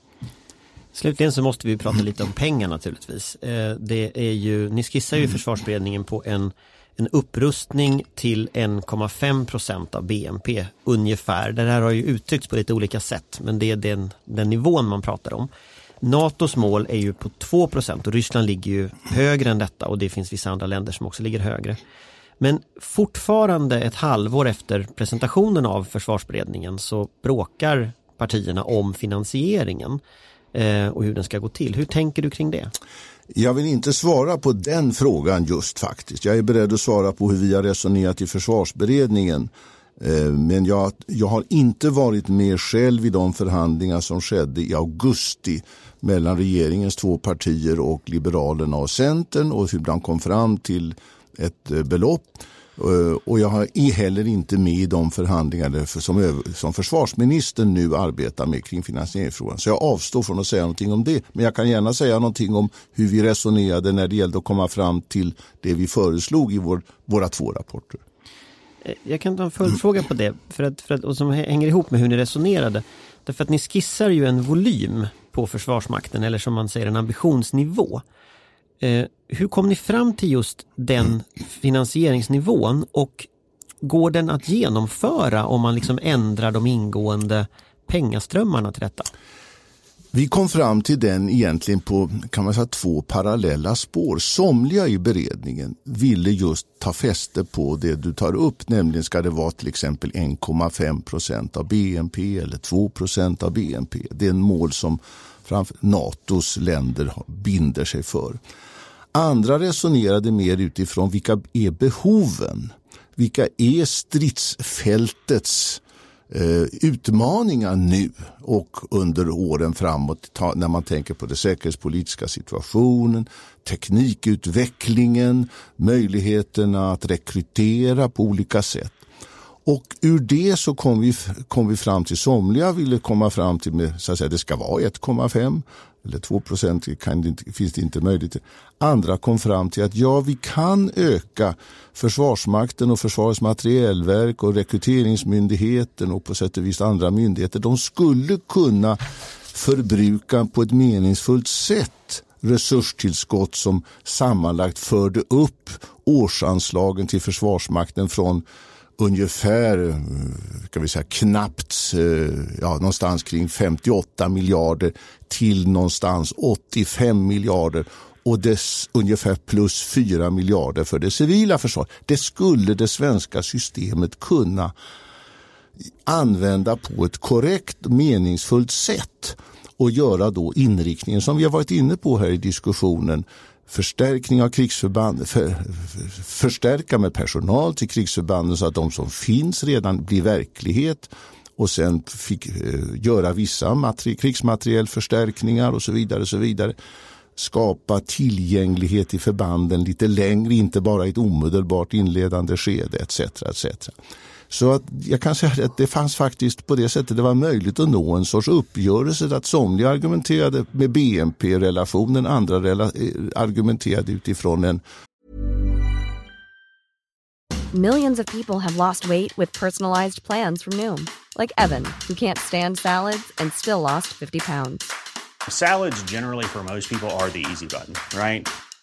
Slutligen så måste vi prata lite om pengar naturligtvis. Eh, det är ju, ni skissar ju försvarsberedningen på en, en upprustning till 1,5 procent av BNP ungefär. Det här har ju uttryckts på lite olika sätt men det är den, den nivån man pratar om. NATOs mål är ju på 2 procent och Ryssland ligger ju högre än detta och det finns vissa andra länder som också ligger högre. Men fortfarande ett halvår efter presentationen av försvarsberedningen så bråkar partierna om finansieringen eh, och hur den ska gå till. Hur tänker du kring det? Jag vill inte svara på den frågan just faktiskt. Jag är beredd att svara på hur vi har resonerat i försvarsberedningen. Eh, men jag, jag har inte varit med själv i de förhandlingar som skedde i augusti mellan regeringens två partier och Liberalerna och Centern och hur man kom fram till ett eh, belopp. Eh, och jag är heller inte med i de förhandlingar som, som försvarsministern nu arbetar med kring finansieringsfrågan. Så jag avstår från att säga någonting om det. Men jag kan gärna säga någonting om hur vi resonerade när det gällde att komma fram till det vi föreslog i vår, våra två rapporter. Eh, jag kan ta en följdfråga på det, för att, för att, och som hänger ihop med hur ni resonerade. Därför att ni skissar ju en volym på Försvarsmakten, eller som man säger en ambitionsnivå. Eh, hur kom ni fram till just den finansieringsnivån och går den att genomföra om man liksom ändrar de ingående pengaströmmarna till detta? Vi kom fram till den egentligen på kan man säga, två parallella spår. Somliga i beredningen ville just ta fäste på det du tar upp, nämligen ska det vara till exempel 1,5 procent av BNP eller 2 procent av BNP. Det är en mål som framför Natos länder binder sig för. Andra resonerade mer utifrån vilka är behoven? Vilka är stridsfältets eh, utmaningar nu och under åren framåt ta, när man tänker på den säkerhetspolitiska situationen, teknikutvecklingen, möjligheterna att rekrytera på olika sätt. Och ur det så kom vi, kom vi fram till, somliga ville komma fram till med, så att säga, det ska vara 1,5 eller 2 procent finns det inte möjlighet till. Andra kom fram till att ja, vi kan öka Försvarsmakten och Försvarets materielverk och rekryteringsmyndigheten och på sätt och vis andra myndigheter. De skulle kunna förbruka på ett meningsfullt sätt resurstillskott som sammanlagt förde upp årsanslagen till Försvarsmakten från ungefär kan vi säga, knappt eh, ja, någonstans kring 58 miljarder till någonstans 85 miljarder och dess ungefär plus 4 miljarder för det civila försvaret. Det skulle det svenska systemet kunna använda på ett korrekt meningsfullt sätt och göra då inriktningen som vi har varit inne på här i diskussionen förstärkning av krigsförband, för, för, förstärka med personal till krigsförbanden så att de som finns redan blir verklighet och sen fick eh, göra vissa materi krigsmaterielförstärkningar och så vidare. Och så vidare. Skapa tillgänglighet i förbanden lite längre, inte bara i ett omedelbart inledande skede etc. etc. Så att jag kan säga att det fanns faktiskt på det sättet det var möjligt att nå en sorts uppgörelse att somliga argumenterade med BNP-relationen, andra rela eh, argumenterade utifrån en Millions of people have lost weight with personalized plans from Noom. Like Evan, who can't stand salads and still lost 50 pounds. Salads generally for most people are the easy button, right?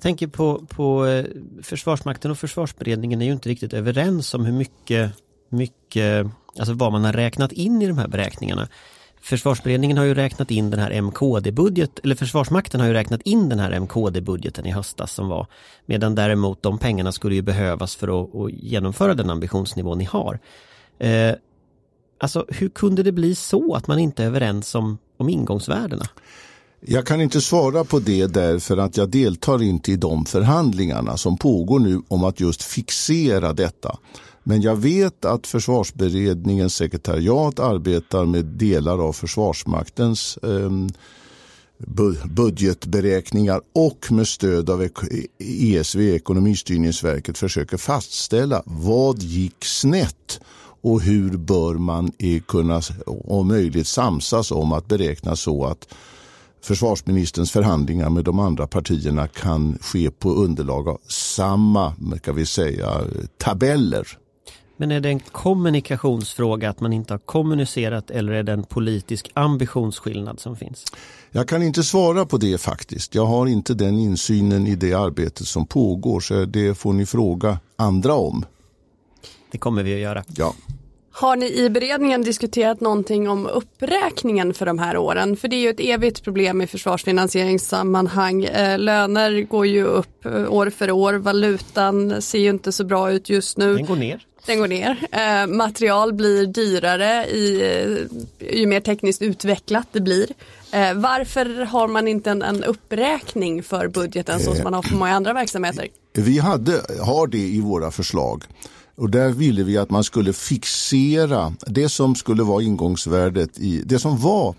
Jag tänker på, på eh, Försvarsmakten och Försvarsberedningen är ju inte riktigt överens om hur mycket, mycket, alltså vad man har räknat in i de här beräkningarna. Försvarsberedningen har ju räknat in den här MKD-budget, eller Försvarsmakten har ju räknat in den här MKD-budgeten i höstas som var. Medan däremot de pengarna skulle ju behövas för att, att genomföra den ambitionsnivå ni har. Eh, alltså hur kunde det bli så att man inte är överens om, om ingångsvärdena? Jag kan inte svara på det därför att jag deltar inte i de förhandlingarna som pågår nu om att just fixera detta. Men jag vet att försvarsberedningens sekretariat arbetar med delar av Försvarsmaktens eh, budgetberäkningar och med stöd av ESV, Ekonomistyrningsverket, försöker fastställa vad gick snett och hur bör man kunna om möjligt samsas om att beräkna så att försvarsministerns förhandlingar med de andra partierna kan ske på underlag av samma kan vi säga, tabeller. Men är det en kommunikationsfråga att man inte har kommunicerat eller är det en politisk ambitionsskillnad som finns? Jag kan inte svara på det faktiskt. Jag har inte den insynen i det arbetet som pågår så det får ni fråga andra om. Det kommer vi att göra. Ja. Har ni i beredningen diskuterat någonting om uppräkningen för de här åren? För det är ju ett evigt problem i försvarsfinansieringssammanhang. Eh, löner går ju upp eh, år för år, valutan ser ju inte så bra ut just nu. Den går ner. Den går ner. Eh, material blir dyrare i, ju mer tekniskt utvecklat det blir. varför har man inte en, en uppräkning för budgeten så som man har för många andra verksamheter? Vi hade, har det i våra förslag. Och där ville vi att man skulle fixera det som skulle vara ingångsvärdet i det som var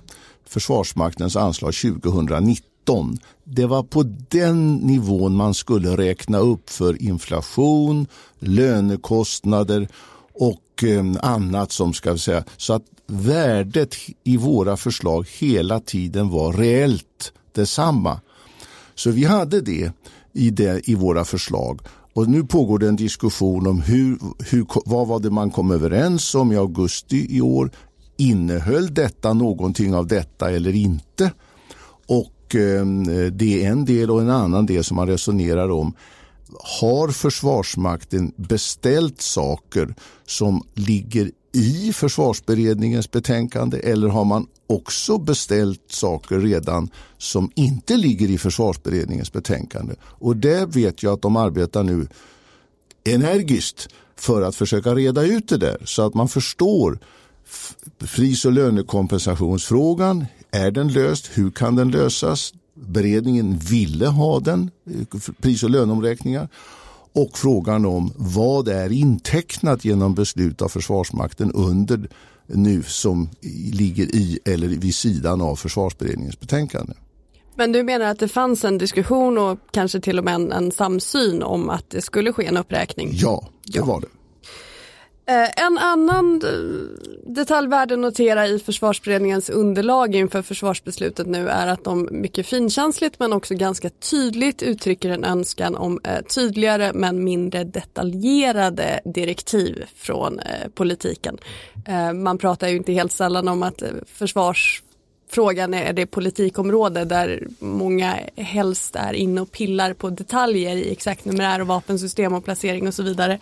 Försvarsmaktens anslag 2019. Det var på den nivån man skulle räkna upp för inflation, lönekostnader och eh, annat som ska säga så att värdet i våra förslag hela tiden var reellt detsamma. Så vi hade det i, det, i våra förslag. Och nu pågår det en diskussion om hur, hur, vad var det man kom överens om i augusti i år. Innehöll detta någonting av detta eller inte? Och eh, det är en del och en annan del som man resonerar om. Har Försvarsmakten beställt saker som ligger i försvarsberedningens betänkande eller har man också beställt saker redan som inte ligger i försvarsberedningens betänkande? Och det vet jag att de arbetar nu energiskt för att försöka reda ut det där så att man förstår pris och lönekompensationsfrågan. Är den löst? Hur kan den lösas? Beredningen ville ha den, eh, pris och löneomräkningar och frågan om vad är intecknat genom beslut av Försvarsmakten under nu som ligger i eller vid sidan av försvarsberedningens betänkande. Men du menar att det fanns en diskussion och kanske till och med en, en samsyn om att det skulle ske en uppräkning? Ja, det ja. var det. Eh, en annan eh, detalj värd att notera i försvarsberedningens underlag inför försvarsbeslutet nu är att de mycket finkänsligt men också ganska tydligt uttrycker en önskan om eh, tydligare men mindre detaljerade direktiv från politiken. Man pratar ju inte helt sällan om att försvars frågan är det politikområde där många helst är inne och pillar på detaljer i exakt numerär och vapensystem och placering och så vidare.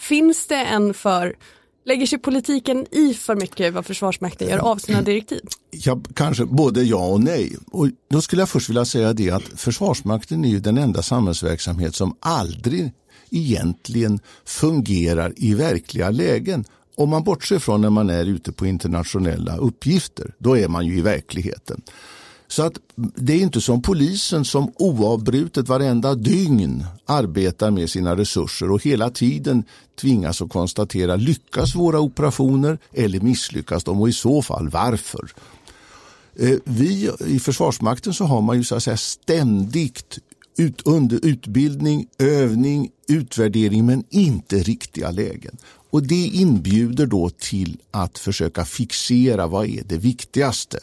Finns det en för Lägger sig politiken i för mycket vad Försvarsmakten gör av sina direktiv? Ja, kanske både ja och nej. Och då skulle jag först vilja säga det att Försvarsmakten är ju den enda samhällsverksamhet som aldrig egentligen fungerar i verkliga lägen. Om man bortser från när man är ute på internationella uppgifter, då är man ju i verkligheten. Så att det är inte som polisen som oavbrutet varenda dygn arbetar med sina resurser och hela tiden tvingas att konstatera lyckas våra operationer eller misslyckas de och i så fall varför. Eh, vi i Försvarsmakten så har man ju så att säga ständigt ut, under utbildning, övning, utvärdering men inte riktiga lägen. Och det inbjuder då till att försöka fixera vad är det viktigaste.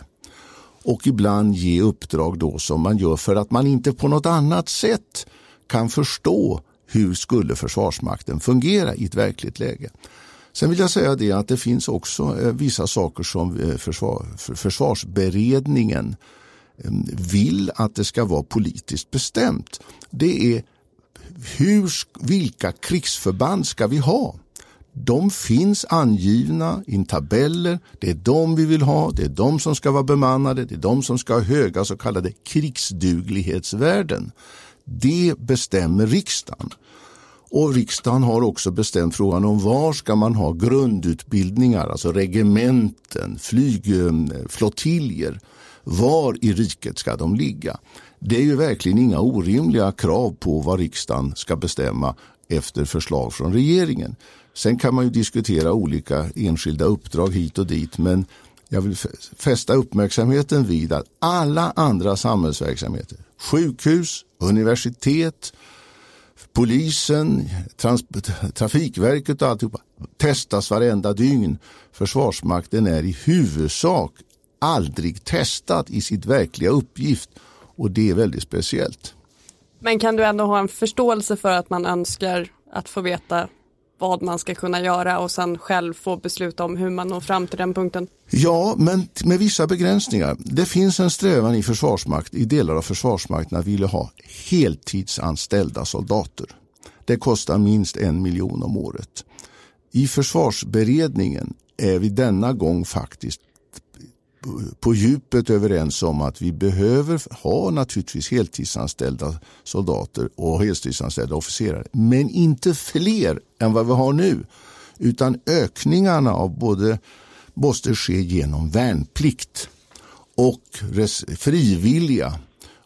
Och ibland ge uppdrag då som man gör för att man inte på något annat sätt kan förstå hur skulle Försvarsmakten fungera i ett verkligt läge. Sen vill jag säga det att det finns också eh, vissa saker som eh, försvar, försvarsberedningen mm, vill att det ska vara politiskt bestämt. Det är hur, vilka krigsförband ska vi ha? De finns angivna i tabeller. Det är de vi vill ha. Det är de som ska vara bemannade. Det är de som ska ha höga så kallade krigsduglighetsvärden. Det bestämmer riksdagen. Och riksdagen har också bestämt frågan om var ska man ha grundutbildningar, alltså regementen, flygflottiljer. Var i riket ska de ligga? Det är ju verkligen inga orimliga krav på vad riksdagen ska bestämma efter förslag från regeringen. Sen kan man ju diskutera olika enskilda uppdrag hit och dit men jag vill fästa uppmärksamheten vid att alla andra samhällsverksamheter, sjukhus, universitet, polisen, trans, Trafikverket och alltihopa testas varenda dygn. Försvarsmakten är i huvudsak aldrig testat i sitt verkliga uppgift och det är väldigt speciellt. Men kan du ändå ha en förståelse för att man önskar att få veta vad man ska kunna göra och sen själv få besluta om hur man når fram till den punkten? Ja, men med vissa begränsningar. Det finns en strävan i försvarsmakt, i delar av försvarsmakten att vilja ha heltidsanställda soldater. Det kostar minst en miljon om året. I försvarsberedningen är vi denna gång faktiskt på djupet överens om att vi behöver ha naturligtvis heltidsanställda soldater och heltidsanställda officerare. Men inte fler än vad vi har nu. Utan ökningarna av både måste ske genom värnplikt och frivilliga,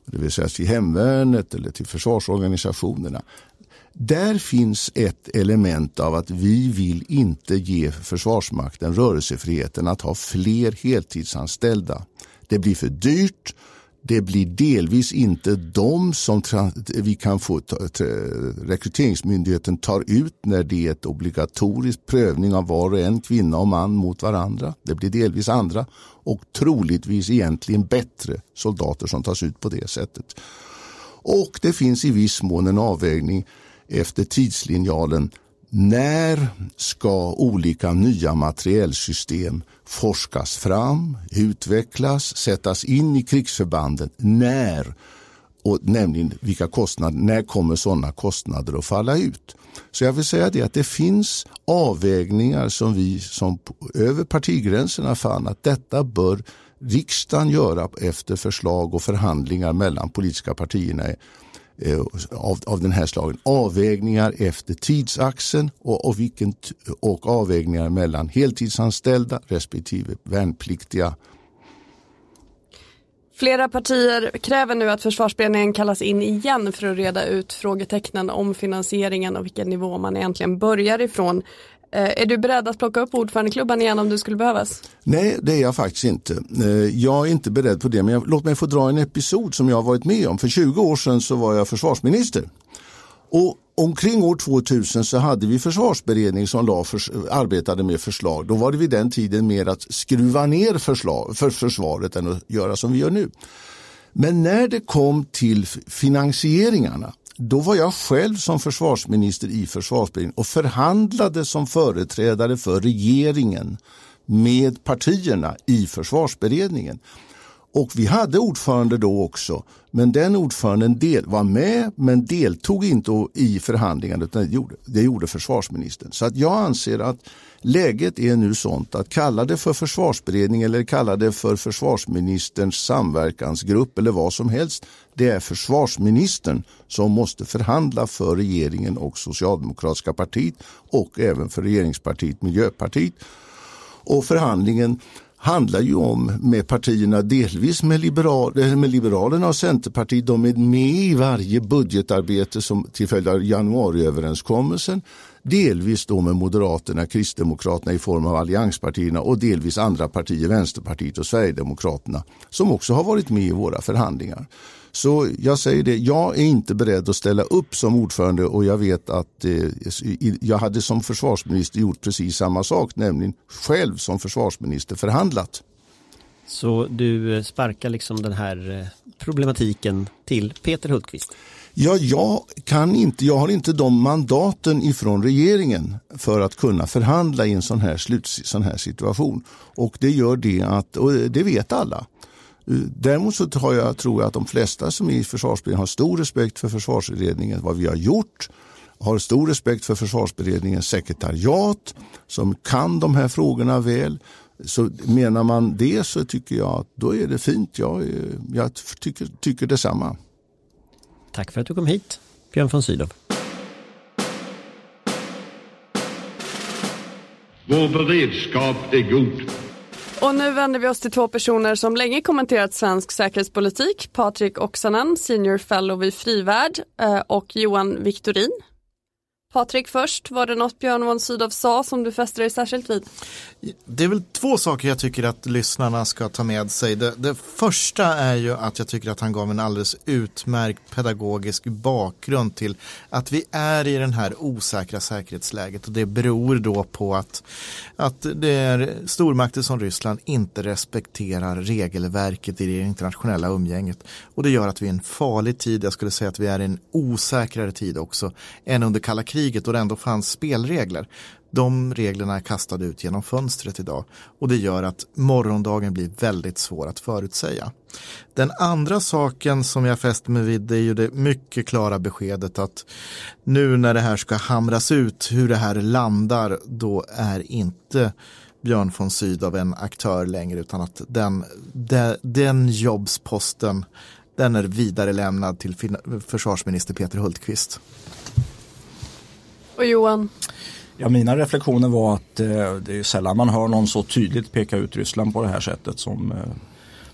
det vill säga till hemvärnet eller till försvarsorganisationerna. Där finns ett element av att vi vill inte ge Försvarsmakten rörelsefriheten att ha fler heltidsanställda. Det blir för dyrt. Det blir delvis inte de som vi kan få rekryteringsmyndigheten tar ut när det är ett obligatorisk prövning av var och en, kvinna och man mot varandra. Det blir delvis andra och troligtvis egentligen bättre soldater som tas ut på det sättet. Och det finns i viss mån en avvägning efter tidslinjalen när ska olika nya materielsystem forskas fram, utvecklas, sättas in i krigsförbanden? När? Och nämligen vilka kostnader, när kommer sådana kostnader att falla ut? Så jag vill säga det att det finns avvägningar som vi som över partigränserna fann att detta bör riksdagen göra efter förslag och förhandlingar mellan politiska partierna Eh, av, av den här slagen. Avvägningar efter tidsaxeln och, och, vilken, och avvägningar mellan heltidsanställda respektive värnpliktiga. Flera partier kräver nu att försvarsberedningen kallas in igen för att reda ut frågetecknen om finansieringen och vilken nivå man egentligen börjar ifrån. Eh, är du beredd att plocka upp ordförandeklubban igen om du skulle behövas? Nej, det är jag faktiskt inte. Eh, jag är inte beredd på det, men jag, låt mig få dra en episod som jag har varit med om. För 20 år sedan så var jag försvarsminister. Och omkring år 2000 så hade vi försvarsberedning som la för, arbetade med förslag. Då var det vid den tiden mer att skruva ner förslag, för försvaret än att göra som vi gör nu. Men när det kom till finansieringarna då var jag själv som försvarsminister i försvarsberedningen och förhandlade som företrädare för regeringen med partierna i försvarsberedningen. Och vi hade ordförande då också, men den ordföranden del, var med men deltog inte i förhandlingarna utan det gjorde, det gjorde försvarsministern. Så att jag anser att läget är nu sånt att kalla det för försvarsberedning eller kalla det för försvarsministerns samverkansgrupp eller vad som helst. Det är försvarsministern som måste förhandla för regeringen och socialdemokratiska partiet och även för regeringspartiet Miljöpartiet. Och förhandlingen handlar ju om med partierna, delvis med, liberal, eh, med Liberalerna och Centerpartiet. De är med i varje budgetarbete som till följd av januariöverenskommelsen. Delvis då med Moderaterna, Kristdemokraterna i form av allianspartierna och delvis andra partier, Vänsterpartiet och Sverigedemokraterna som också har varit med i våra förhandlingar. Så jag säger det, jag är inte beredd att ställa upp som ordförande och jag vet att eh, jag hade som försvarsminister gjort precis samma sak, nämligen själv som försvarsminister förhandlat. Så du eh, sparkar liksom den här eh, problematiken till Peter Hultqvist? Ja, jag kan inte, jag har inte de mandaten ifrån regeringen för att kunna förhandla i en sån här, slut, sån här situation. Och det gör det att, och det vet alla, eh, Däremot så tror jag, tror jag att de flesta som är i försvarsberedningen har stor respekt för försvarsberedningen, vad vi har gjort, har stor respekt för försvarsberedningens sekretariat som kan de här frågorna väl. Så menar man det så tycker jag att då är det fint. Jag, eh, jag tycker, tycker detsamma. Tack för att du kom hit, Björn von Sydow. Vår beredskap är god. Och nu vänder vi oss till två personer som länge kommenterat svensk säkerhetspolitik. Patrik Oksanen, senior fellow vid Frivärd eh, och Johan Viktorin, Patrik först, var det något Björn von Sydow sa som du fäster dig särskilt vid? Det är väl två saker jag tycker att lyssnarna ska ta med sig. Det, det, första är ju att jag tycker att han gav en alldeles utmärkt pedagogisk bakgrund till att vi är i den här osäkra säkerhetsläget och det beror då på att, att det är stormakter som Ryssland inte respekterar regelverket i det internationella umgänget och det gör att vi är i en farlig tid, jag skulle säga att vi är i en osäkrare tid också än under kalla kriget kriget och det ändå fanns spelregler. De reglerna är kastade ut genom fönstret idag och det gör att morgondagen blir väldigt svår att förutsäga. Den andra saken som jag fäster mig vid är ju det mycket klara beskedet att nu när det här ska hamras ut hur det här landar då är inte Björn von Sydow en aktör längre utan att den, den, den jobbsposten den är vidare lämnad till försvarsminister Peter Hultqvist. Och Johan? Ja, mina reflektioner var att eh, det är sällan man hör någon så tydligt peka ut Ryssland på det här sättet som, eh,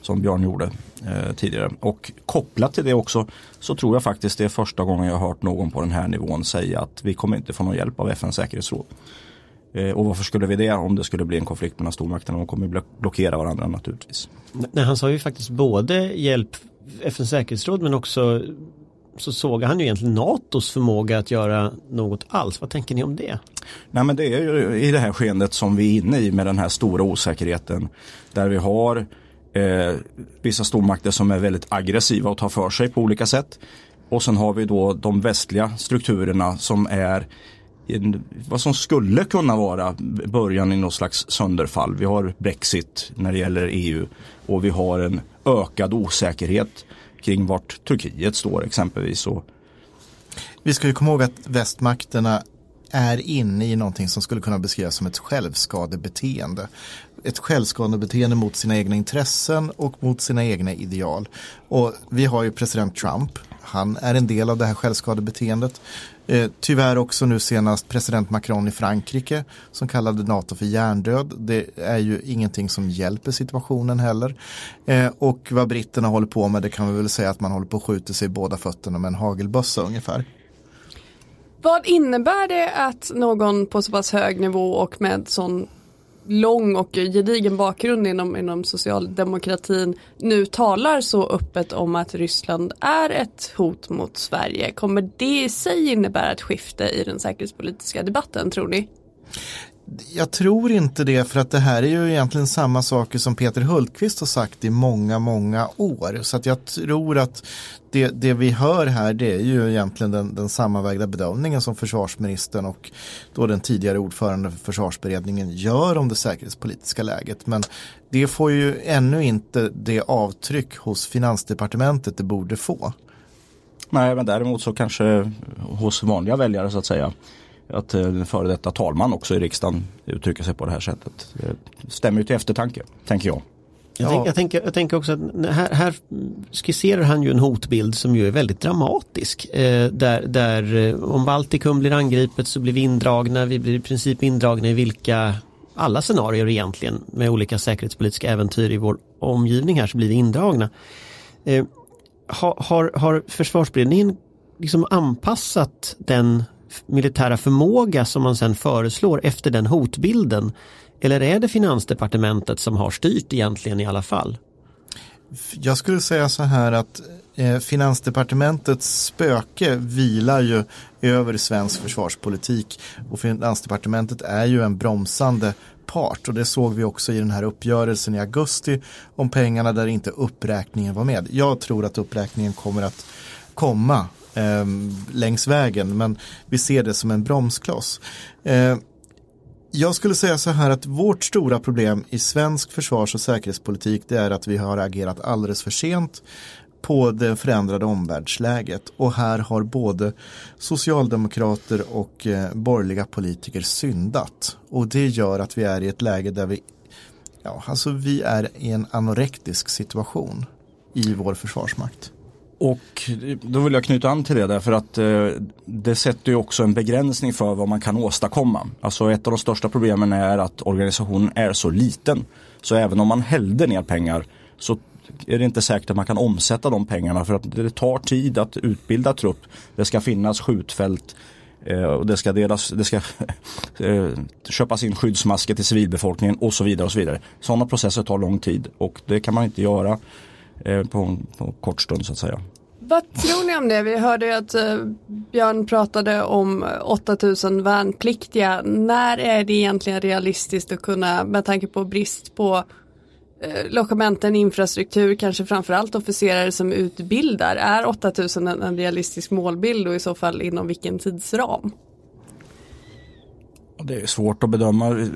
som Björn gjorde eh, tidigare. Och kopplat till det också så tror jag faktiskt det är första gången jag har hört någon på den här nivån säga att vi kommer inte få någon hjälp av FNs säkerhetsråd. Eh, och varför skulle vi det om det skulle bli en konflikt mellan stormakterna? De kommer blockera varandra naturligtvis. Nej, han sa ju faktiskt både hjälp FNs säkerhetsråd men också så såg han ju egentligen NATOs förmåga att göra något alls. Vad tänker ni om det? Nej men det är ju i det här skeendet som vi är inne i med den här stora osäkerheten. Där vi har eh, vissa stormakter som är väldigt aggressiva och tar för sig på olika sätt. Och sen har vi då de västliga strukturerna som är vad som skulle kunna vara början i något slags sönderfall. Vi har Brexit när det gäller EU och vi har en ökad osäkerhet kring vart Turkiet står exempelvis. Och... Vi ska ju komma ihåg att västmakterna är inne i någonting som skulle kunna beskrivas som ett självskadebeteende. Ett självskadebeteende mot sina egna intressen och mot sina egna ideal. Och vi har ju president Trump. Han är en del av det här självskadebeteendet. Eh, tyvärr också nu senast president Macron i Frankrike som kallade NATO för hjärndöd. Det är ju ingenting som hjälper situationen heller. Eh, och vad britterna håller på med det kan vi väl säga att man håller på att skjuta sig i båda fötterna med en hagelbössa ungefär. Vad innebär det att någon på så pass hög nivå och med sån lång och gedigen bakgrund inom, inom socialdemokratin nu talar så öppet om att Ryssland är ett hot mot Sverige. Kommer det i sig innebära ett skifte i den säkerhetspolitiska debatten tror ni? Jag tror inte det för att det här är ju egentligen samma saker som Peter Hultqvist har sagt i många, många år. Så att jag tror att det, det vi hör här det är ju egentligen den, den sammanvägda bedömningen som försvarsministern och då den tidigare ordförande för försvarsberedningen gör om det säkerhetspolitiska läget. Men det får ju ännu inte det avtryck hos finansdepartementet det borde få. Nej, men däremot så kanske hos vanliga väljare så att säga att en före detta talman också i riksdagen uttrycker sig på det här sättet. Det stämmer ju till eftertanke, tänker jag. Jag, tänk, jag, tänker, jag tänker också att här, här, skisserar han ju en hotbild som ju är väldigt dramatisk. Eh, där, där eh, om Baltikum blir angripet så blir vi indragna, vi blir i princip indragna i vilka alla scenarier egentligen med olika säkerhetspolitiska äventyr i vår omgivning här så blir vi indragna. Eh, har, har, har försvarsberedningen liksom anpassat den militära förmåga som man sen föreslår efter den hotbilden? Eller är det finansdepartementet som har styrt egentligen i alla fall? Jag skulle säga så här att eh, finansdepartementets spöke vilar ju över svensk försvarspolitik och finansdepartementet är ju en bromsande part och det såg vi också i den här uppgörelsen i augusti om pengarna där inte uppräkningen var med. Jag tror att uppräkningen kommer att komma eh, längs vägen men vi ser det som en bromskloss. Eh, jag skulle säga så här att vårt stora problem i svensk försvars och säkerhetspolitik det är att vi har agerat alldeles för sent på det förändrade omvärldsläget och här har både socialdemokrater och eh, borgerliga politiker syndat och det gör att vi är i ett läge där vi ja, alltså vi är i en anorektisk situation i vår försvarsmakt. Och då vill jag knyta an till det därför att eh, det sätter ju också en begränsning för vad man kan åstadkomma. Alltså ett av de största problemen är att organisationen är så liten. Så även om man hällde ner pengar så är det inte säkert att man kan omsätta de pengarna för att det tar tid att utbilda trupp. Det ska finnas skjutfält eh, och det ska, delas, det ska eh, köpas in skyddsmasker till civilbefolkningen och så vidare. och så vidare. Sådana processer tar lång tid och det kan man inte göra Eh, på, på kort stund så att säga. Vad tror ni om det? Vi hörde att eh, Björn pratade om 8000 värnpliktiga. När är det egentligen realistiskt att kunna, med tanke på brist på eh, logementen, infrastruktur, kanske framförallt officerare som utbildar. Är 8000 en, en realistisk målbild och i så fall inom vilken tidsram? Det är svårt att bedöma.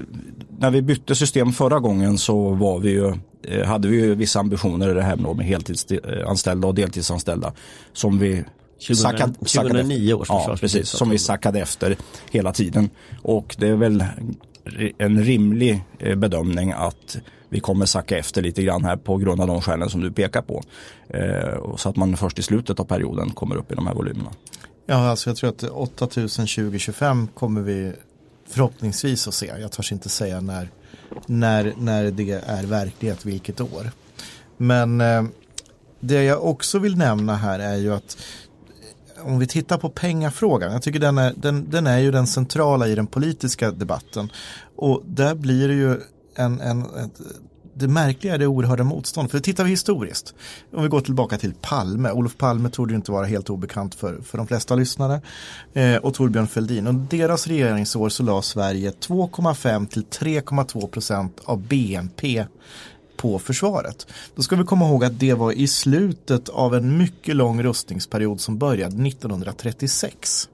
När vi bytte system förra gången så var vi ju, eh, hade vi ju vissa ambitioner i det här med heltidsanställda och deltidsanställda. Som vi 20, sackade, 2009 års ja, precis, Som vi sackade efter hela tiden. Och det är väl en rimlig eh, bedömning att vi kommer sacka efter lite grann här på grund av de skälen som du pekar på. Eh, så att man först i slutet av perioden kommer upp i de här volymerna. Ja, alltså jag tror att 8000 2025 kommer vi förhoppningsvis att se. Jag törs inte säga när, när, när det är verklighet, vilket år. Men eh, det jag också vill nämna här är ju att eh, om vi tittar på pengafrågan, jag tycker den är, den, den är ju den centrala i den politiska debatten. Och där blir det ju en, en, ett, det märkliga är det oerhörda motstånd. För tittar vi historiskt, om vi går tillbaka till Palme, Olof Palme trodde inte vara helt obekant för, för de flesta lyssnare, eh, och Torbjörn Fälldin. under deras regeringsår så la Sverige 2,5 till 3,2 procent av BNP på försvaret. Då ska vi komma ihåg att det var i slutet av en mycket lång rustningsperiod som började 1936.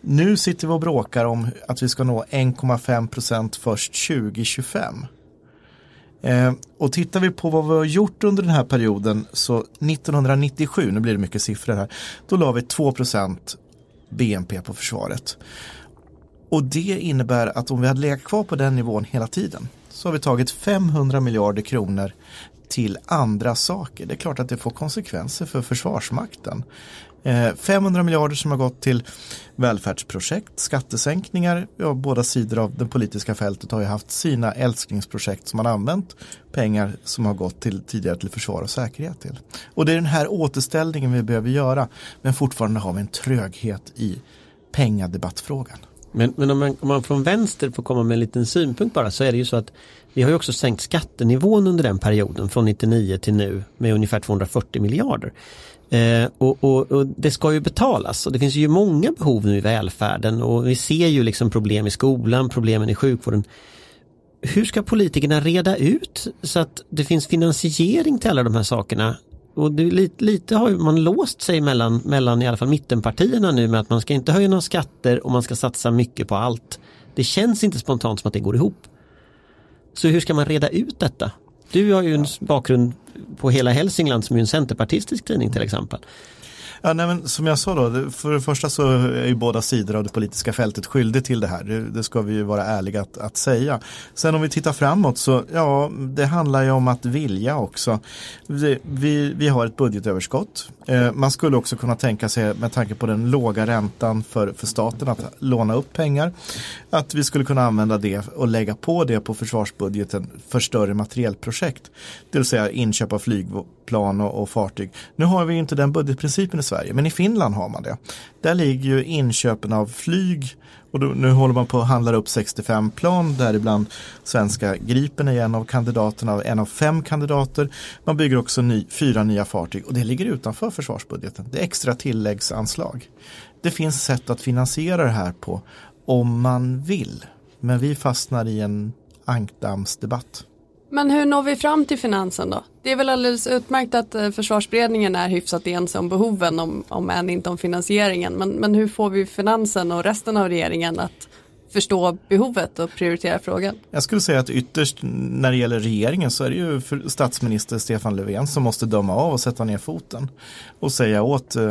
Nu sitter vi och bråkar om att vi ska nå 1,5 procent först 2025. Eh, och tittar vi på vad vi har gjort under den här perioden så 1997, nu blir det mycket siffror här, då la vi 2 procent BNP på försvaret. Och det innebär att om vi hade legat kvar på den nivån hela tiden så har vi tagit 500 miljarder kronor till andra saker. Det är klart att det får konsekvenser för Försvarsmakten. Eh, 500 miljarder som har gått till välfärdsprojekt, skattesänkningar. Ja, båda sidor av det politiska fältet har ju haft sina älsklingsprojekt som man använt pengar som har gått till tidigare till försvar och säkerhet till. Och det är den här återställningen vi behöver göra. Men fortfarande har vi en tröghet i pengadebattfrågan. Men, men om, man, om man från vänster får komma med en liten synpunkt bara så är det ju så att vi har ju också sänkt skattenivån under den perioden från 99 till nu med ungefär 240 miljarder. Eh, och, och, och, det ska ju betalas och det finns ju många behov nu i välfärden och vi ser ju liksom problem i skolan, problemen i sjukvården. Hur ska politikerna reda ut så att det finns finansiering till alla de här sakerna? Och det, lite, lite har man låst sig mellan, mellan i alla fall mittenpartierna nu med att man ska inte höja några skatter och man ska satsa mycket på allt. Det känns inte spontant som att det går ihop. Så hur ska man reda ut detta? Du har ju en bakgrund på Hela Hälsingland som är en centerpartistisk tidning till exempel. Ja, nej, men som jag sa då, för det första så är ju båda sidor av det politiska fältet skyldig till det här. Det, det ska vi ju vara ärliga att, att, säga. Sen om vi tittar framåt så, ja, det handlar ju om att vilja också. Vi, vi, vi har ett budgetöverskott. Eh, man skulle också kunna tänka sig, med tanke på den låga räntan för, för staten, att låna upp pengar. Att vi skulle kunna använda det och lägga på det på försvarsbudgeten för större materielprojekt. Det vill säga inköp av plan och, och fartyg. Nu har vi inte den budgetprincipen i Sverige, men i Finland har man det. Där ligger ju inköpen av flyg och då, nu håller man på att handla upp 65 plan, däribland svenska Gripen är en av kandidaterna, en av fem kandidater. Man bygger också ny, fyra nya fartyg och det ligger utanför försvarsbudgeten. Det är extra tilläggsanslag. Det finns sätt att finansiera det här på om man vill. Men vi fastnar i en ankdammsdebatt. Men hur når vi fram till finansen då? Det är väl alldeles utmärkt att eh, försvarsberedningen är hyfsat ense om behoven, om, om än inte om finansieringen. Men, men hur får vi finansen och resten av regeringen att förstå behovet och prioritera frågan? Jag skulle säga att ytterst när det gäller regeringen så är det ju statsminister Stefan Löfven som måste döma av och sätta ner foten och säga åt eh,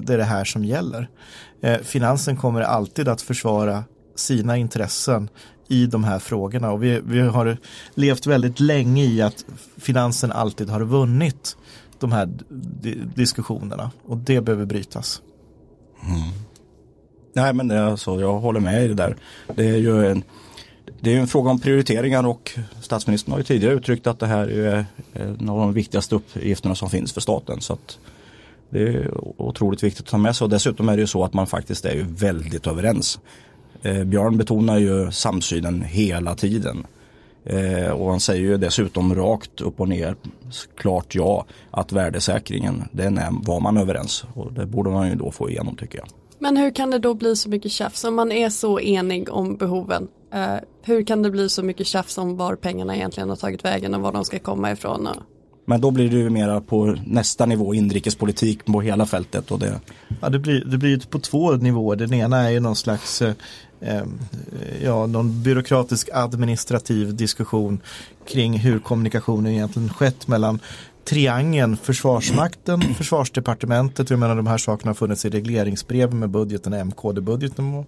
det är det här som gäller. Eh, finansen kommer alltid att försvara sina intressen i de här frågorna och vi, vi har levt väldigt länge i att finansen alltid har vunnit de här diskussionerna och det behöver brytas. Mm. Nej men det är alltså, jag håller med i det där. Det är ju en, det är en fråga om prioriteringar och statsministern har ju tidigare uttryckt att det här är en av de viktigaste uppgifterna som finns för staten. Så att det är otroligt viktigt att ta med sig och dessutom är det ju så att man faktiskt är ju väldigt överens. Eh, Björn betonar ju samsynen hela tiden. Eh, och han säger ju dessutom rakt upp och ner, klart ja, att värdesäkringen, den är, var man överens. Och det borde man ju då få igenom tycker jag. Men hur kan det då bli så mycket tjafs om man är så enig om behoven? Eh, hur kan det bli så mycket tjafs om var pengarna egentligen har tagit vägen och var de ska komma ifrån? Och... Men då blir det ju mera på nästa nivå, inrikespolitik på hela fältet. Och det... Ja, det blir, det blir på två nivåer. Den ena är ju någon slags eh, eh, ja, någon byråkratisk administrativ diskussion kring hur kommunikationen egentligen skett mellan triangeln Försvarsmakten, Försvarsdepartementet, jag menar de här sakerna har funnits i regleringsbrev med budgeten, MKD-budgeten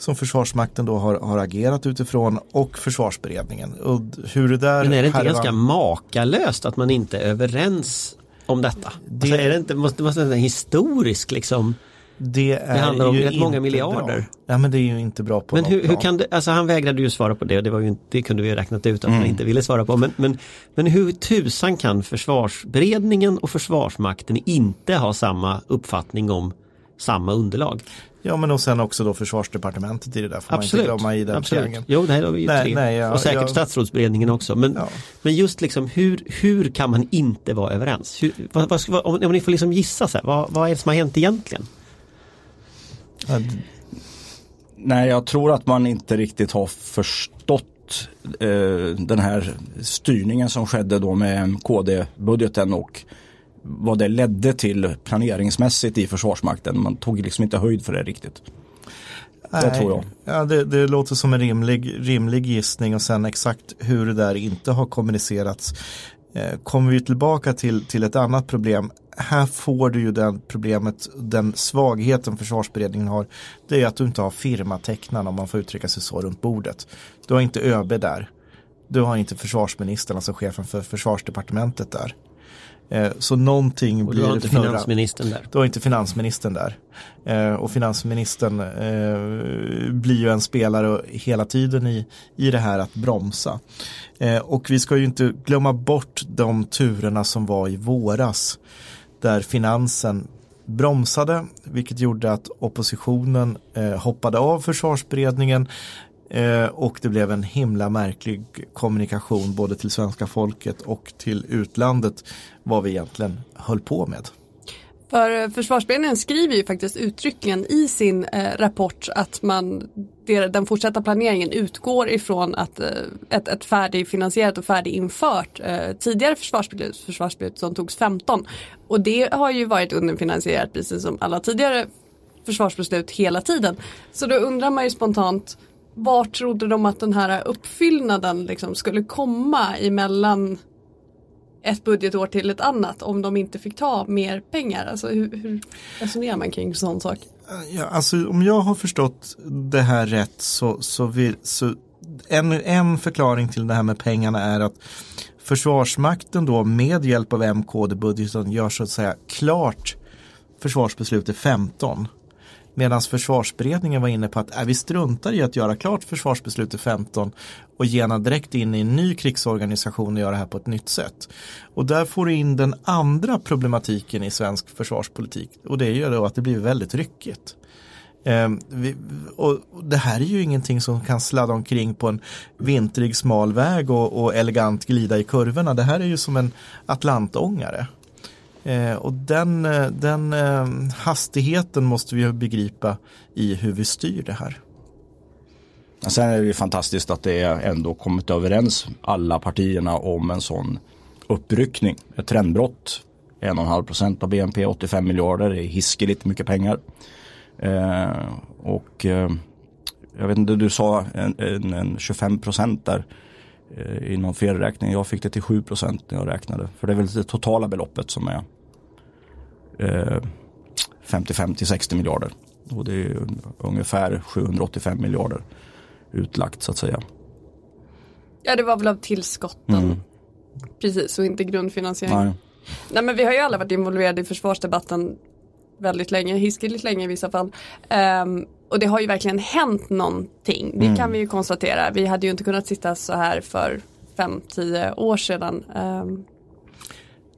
som Försvarsmakten då har, har agerat utifrån och Försvarsberedningen. Och hur det där Men är det inte ganska makalöst att man inte är överens om detta? Det, alltså är det inte, måste, måste en historisk liksom det, är det handlar om rätt många miljarder. Bra. Ja men det är ju inte bra på Men hur, hur, kan det, alltså han vägrade ju svara på det och det, var ju, det kunde vi ju räknat ut att mm. han inte ville svara på. Men, men, men hur tusan kan försvarsberedningen och försvarsmakten inte ha samma uppfattning om samma underlag? Ja men och sen också då försvarsdepartementet i det där får Absolut. man inte glömma identifieringen. Absolut. Jo, nej, då är vi ju Nej, tre. nej, ja, och säkert ja. statsrådsberedningen också. Men, Ja. men just liksom hur, hur kan man inte vara överens? Hur, vad, vad, om, om ni får liksom gissa, så här, vad, vad är det som har hänt egentligen? Ja, Nej, jag tror att man inte riktigt har förstått eh, den här styrningen som skedde då med KD-budgeten och vad det ledde till planeringsmässigt i Försvarsmakten. Man tog liksom inte höjd för det riktigt. Det Nej. tror jag. Ja, det, det låter som en rimlig, rimlig gissning och sen exakt hur det där inte har kommunicerats. Eh, kommer vi tillbaka till, till ett annat problem. Här får du ju den problemet, den svagheten försvarsberedningen har. Det är att du inte har firmatecknarna om man får uttrycka sig så runt bordet. Du har inte ÖB där. Du har inte försvarsministern, alltså chefen för försvarsdepartementet där. Eh, så någonting Och blir har inte fnurra. finansministern där. Du har inte finansministern där. Eh, och finansministern eh, blir ju en spelare hela tiden i, i det här att bromsa. Och vi ska ju inte glömma bort de turerna som var i våras. Där finansen bromsade, vilket gjorde att oppositionen eh, hoppade av försvarsberedningen. Eh, och det blev en himla märklig kommunikation både till svenska folket och till utlandet vad vi egentligen höll på med. För eh, försvarsberedningen skriver ju faktiskt uttryckligen i sin eh, rapport att man, den fortsatta planeringen utgår ifrån att eh, ett, ett färdigfinansierat och färdiginfört eh, tidigare försvarsbeslut, försvarsbeslut som togs 15. Och det har ju varit underfinansierat precis som alla tidigare försvarsbeslut hela tiden. Så då undrar man ju spontant var trodde de att den här uppfyllnaden liksom skulle komma emellan ett budgetår till ett annat om de inte fick ta mer pengar? Alltså hur, hur resonerar man kring sån sak? Ja, alltså om jag har förstått det här rätt så, så, vi, så en, en förklaring till det här med pengarna är att Försvarsmakten då med hjälp av MKD-budgeten gör så att säga klart försvarsbeslutet 15. Medan försvarsberedningen var inne på att äh, vi struntar i att göra klart försvarsbeslutet 15 och gena direkt in i en ny krigsorganisation och göra det här på ett nytt sätt. Och där får du in den andra problematiken i svensk försvarspolitik och det gör då att det blir väldigt ryckigt. Eh, vi, och det här är ju ingenting som kan sladda omkring på en vintrig smal väg och, och elegant glida i kurvorna. Det här är ju som en atlantångare. Eh, och den, eh, den eh, hastigheten måste vi ju begripa i hur vi styr det här. Sen är det ju fantastiskt att det ändå kommit överens alla partierna om en sån uppryckning. Ett trendbrott. 1,5 procent av BNP, 85 miljarder, det är hiskeligt mycket pengar. Eh, och eh, jag vet inte, du sa en, en, en 25 procent där eh, i någon felräkning. Jag fick det till 7 procent när jag räknade. För det är väl det totala beloppet som är eh, 55 till 60 miljarder. Och det är ungefär 785 miljarder utlagt så att säga. Ja det var väl av tillskotten. Mm. Precis och inte grundfinansiering. Nej. Nej men vi har ju alla varit involverade i försvarsdebatten väldigt länge, hiskeligt länge i vissa fall. Ehm, och det har ju verkligen hänt någonting, det kan vi ju konstatera. Vi hade ju inte kunnat sitta så här för 5-10 år sedan. Ehm,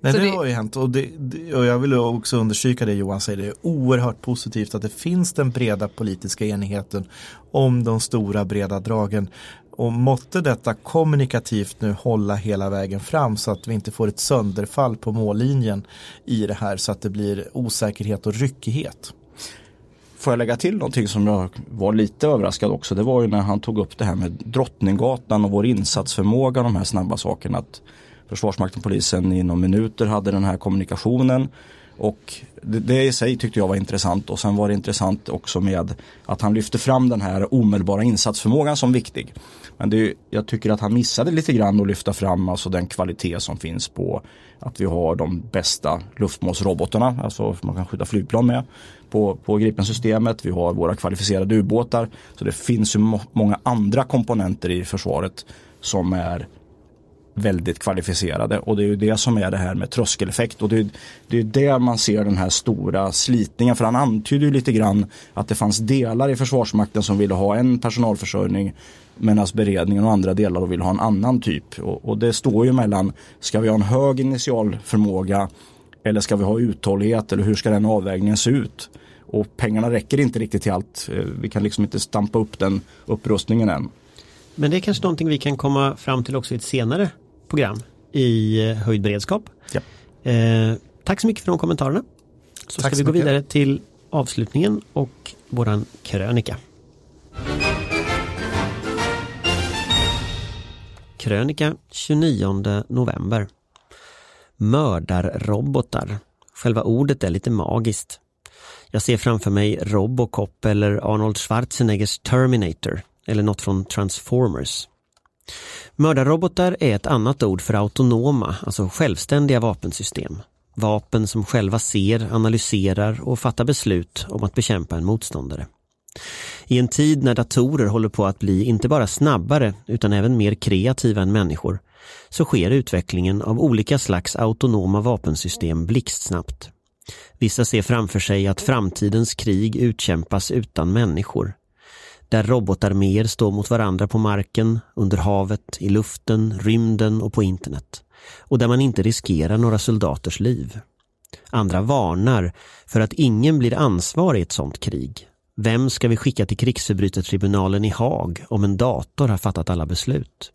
Nej, det, det- har ju hänt och, det, och jag vill också understryka det Johan säger. Det är oerhört positivt att det finns den breda politiska enigheten om de stora breda dragen. Och måtte detta kommunikativt nu hålla hela vägen fram så att vi inte får ett sönderfall på mållinjen i det här så att det blir osäkerhet och ryckighet. Får jag lägga till någonting som jag var lite överraskad också. Det var ju när han tog upp det här med Drottninggatan och vår insatsförmåga, de här snabba sakerna. Att Försvarsmakten, och polisen inom minuter hade den här kommunikationen. Och det, det i sig tyckte jag var intressant och sen var det intressant också med att han lyfte fram den här omedelbara insatsförmågan som viktig. Men det, jag tycker att han missade lite grann att lyfta fram alltså den kvalitet som finns på att vi har de bästa luftmålsrobotarna, alltså man kan skjuta flygplan med på, på Gripen-systemet. Vi har våra kvalificerade ubåtar. Så det finns ju må- många andra komponenter i försvaret som är väldigt kvalificerade och det är ju det som är det här med tröskeleffekt och det är, det är där man ser den här stora slitningen för han antyder ju lite grann att det fanns delar i Försvarsmakten som ville ha en personalförsörjning medan beredningen och andra delar vill ha en annan typ och, och det står ju mellan ska vi ha en hög initial förmåga eller ska vi ha uthållighet eller hur ska den avvägningen se ut? Och pengarna räcker inte riktigt till allt. Eh, vi kan liksom inte stampa upp den upprustningen än. Men det är kanske någonting vi kan komma fram till också i ett senare program i eh, höjd beredskap. Ja. Eh, tack så mycket för de kommentarerna. Så Tack ska vi gå mycket. vidare till avslutningen och våran krönika. Krönika 29 november. Mördarrobotar. Själva ordet är lite magiskt. Jag ser framför mig Robocop eller Arnold Schwarzeneggers Terminator eller något från Transformers. Mördarrobotar är ett annat ord för autonoma, alltså självständiga vapensystem. Vapen som själva ser, analyserar och fattar beslut om att bekämpa en motståndare. I en tid när datorer håller på att bli inte bara snabbare utan även mer kreativa än människor så sker utvecklingen av olika slags autonoma vapensystem blixtsnabbt. Vissa ser framför sig att framtidens krig utkämpas utan människor. Där robotarméer står mot varandra på marken, under havet, i luften, rymden och på internet. Och där man inte riskerar några soldaters liv. Andra varnar för att ingen blir ansvarig i ett sådant krig. Vem ska vi skicka till krigsförbrytartribunalen i Haag om en dator har fattat alla beslut?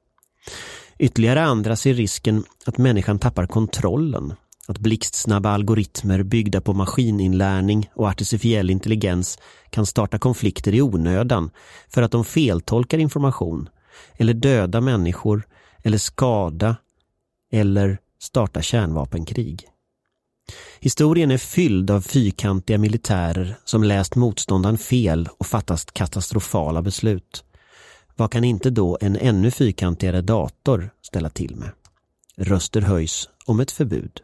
Ytterligare andra ser risken att människan tappar kontrollen. Att blixtsnabba algoritmer byggda på maskininlärning och artificiell intelligens kan starta konflikter i onödan för att de feltolkar information eller döda människor eller skada eller starta kärnvapenkrig. Historien är fylld av fyrkantiga militärer som läst motståndaren fel och fattat katastrofala beslut. Vad kan inte då en ännu fyrkantigare dator ställa till med? Röster höjs om ett förbud.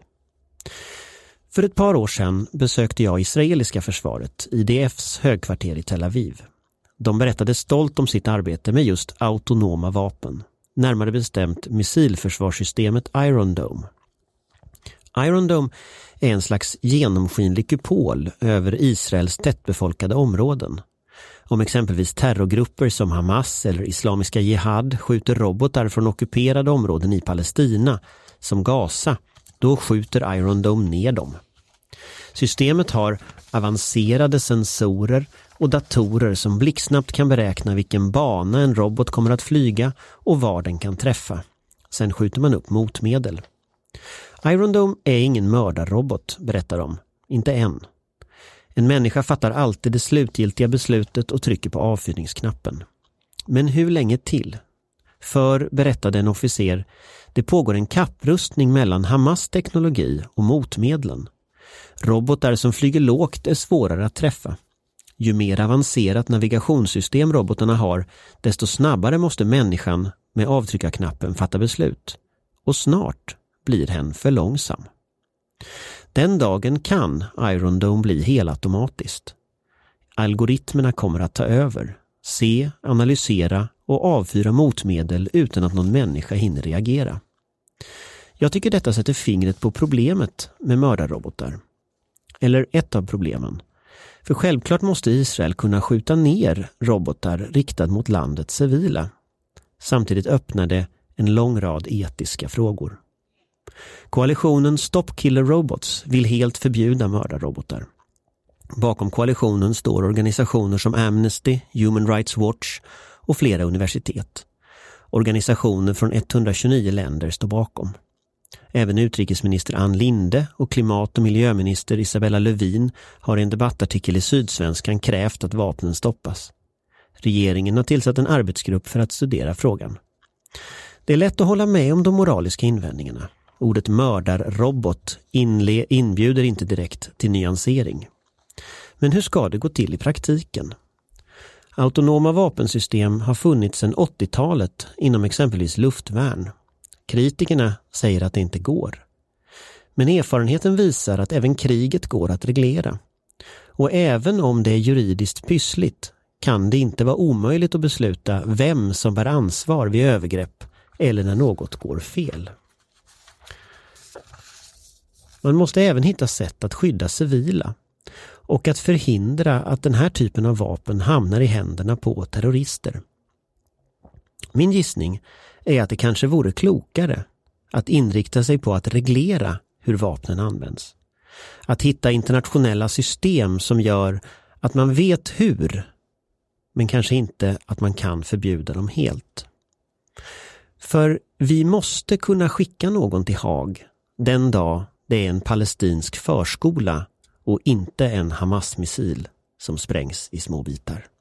För ett par år sedan besökte jag israeliska försvaret, IDFs högkvarter i Tel Aviv. De berättade stolt om sitt arbete med just autonoma vapen, närmare bestämt missilförsvarssystemet Iron Dome. Iron Dome är en slags genomskinlig kupol över Israels tättbefolkade områden. Om exempelvis terrorgrupper som Hamas eller Islamiska Jihad skjuter robotar från ockuperade områden i Palestina, som Gaza, då skjuter Iron Dome ner dem. Systemet har avancerade sensorer och datorer som blixtsnabbt kan beräkna vilken bana en robot kommer att flyga och var den kan träffa. Sen skjuter man upp motmedel. Iron Dome är ingen mördarrobot, berättar de. Inte än. En människa fattar alltid det slutgiltiga beslutet och trycker på avfyrningsknappen. Men hur länge till? För, berättade en officer, det pågår en kapprustning mellan Hamas teknologi och motmedlen. Robotar som flyger lågt är svårare att träffa. Ju mer avancerat navigationssystem robotarna har, desto snabbare måste människan med avtryckarknappen fatta beslut. Och snart blir hen för långsam. Den dagen kan Iron Dome bli helautomatiskt. Algoritmerna kommer att ta över, se, analysera och avfyra motmedel utan att någon människa hinner reagera. Jag tycker detta sätter fingret på problemet med mördarrobotar. Eller ett av problemen. För självklart måste Israel kunna skjuta ner robotar riktad mot landets civila. Samtidigt öppnar det en lång rad etiska frågor. Koalitionen Stop Killer Robots vill helt förbjuda mördarrobotar. Bakom koalitionen står organisationer som Amnesty, Human Rights Watch och flera universitet. Organisationer från 129 länder står bakom. Även utrikesminister Ann Linde och klimat och miljöminister Isabella Lövin har i en debattartikel i Sydsvenskan krävt att vapnen stoppas. Regeringen har tillsatt en arbetsgrupp för att studera frågan. Det är lätt att hålla med om de moraliska invändningarna. Ordet mördarrobot inle, inbjuder inte direkt till nyansering. Men hur ska det gå till i praktiken? Autonoma vapensystem har funnits sedan 80-talet inom exempelvis luftvärn. Kritikerna säger att det inte går. Men erfarenheten visar att även kriget går att reglera. Och även om det är juridiskt pyssligt kan det inte vara omöjligt att besluta vem som bär ansvar vid övergrepp eller när något går fel. Man måste även hitta sätt att skydda civila och att förhindra att den här typen av vapen hamnar i händerna på terrorister. Min gissning är att det kanske vore klokare att inrikta sig på att reglera hur vapnen används. Att hitta internationella system som gör Att man vet hur, men kanske inte att man kan förbjuda dem helt. För vi måste kunna skicka någon till Haag den dag det är en palestinsk förskola och inte en Hamas-missil som sprängs i små bitar.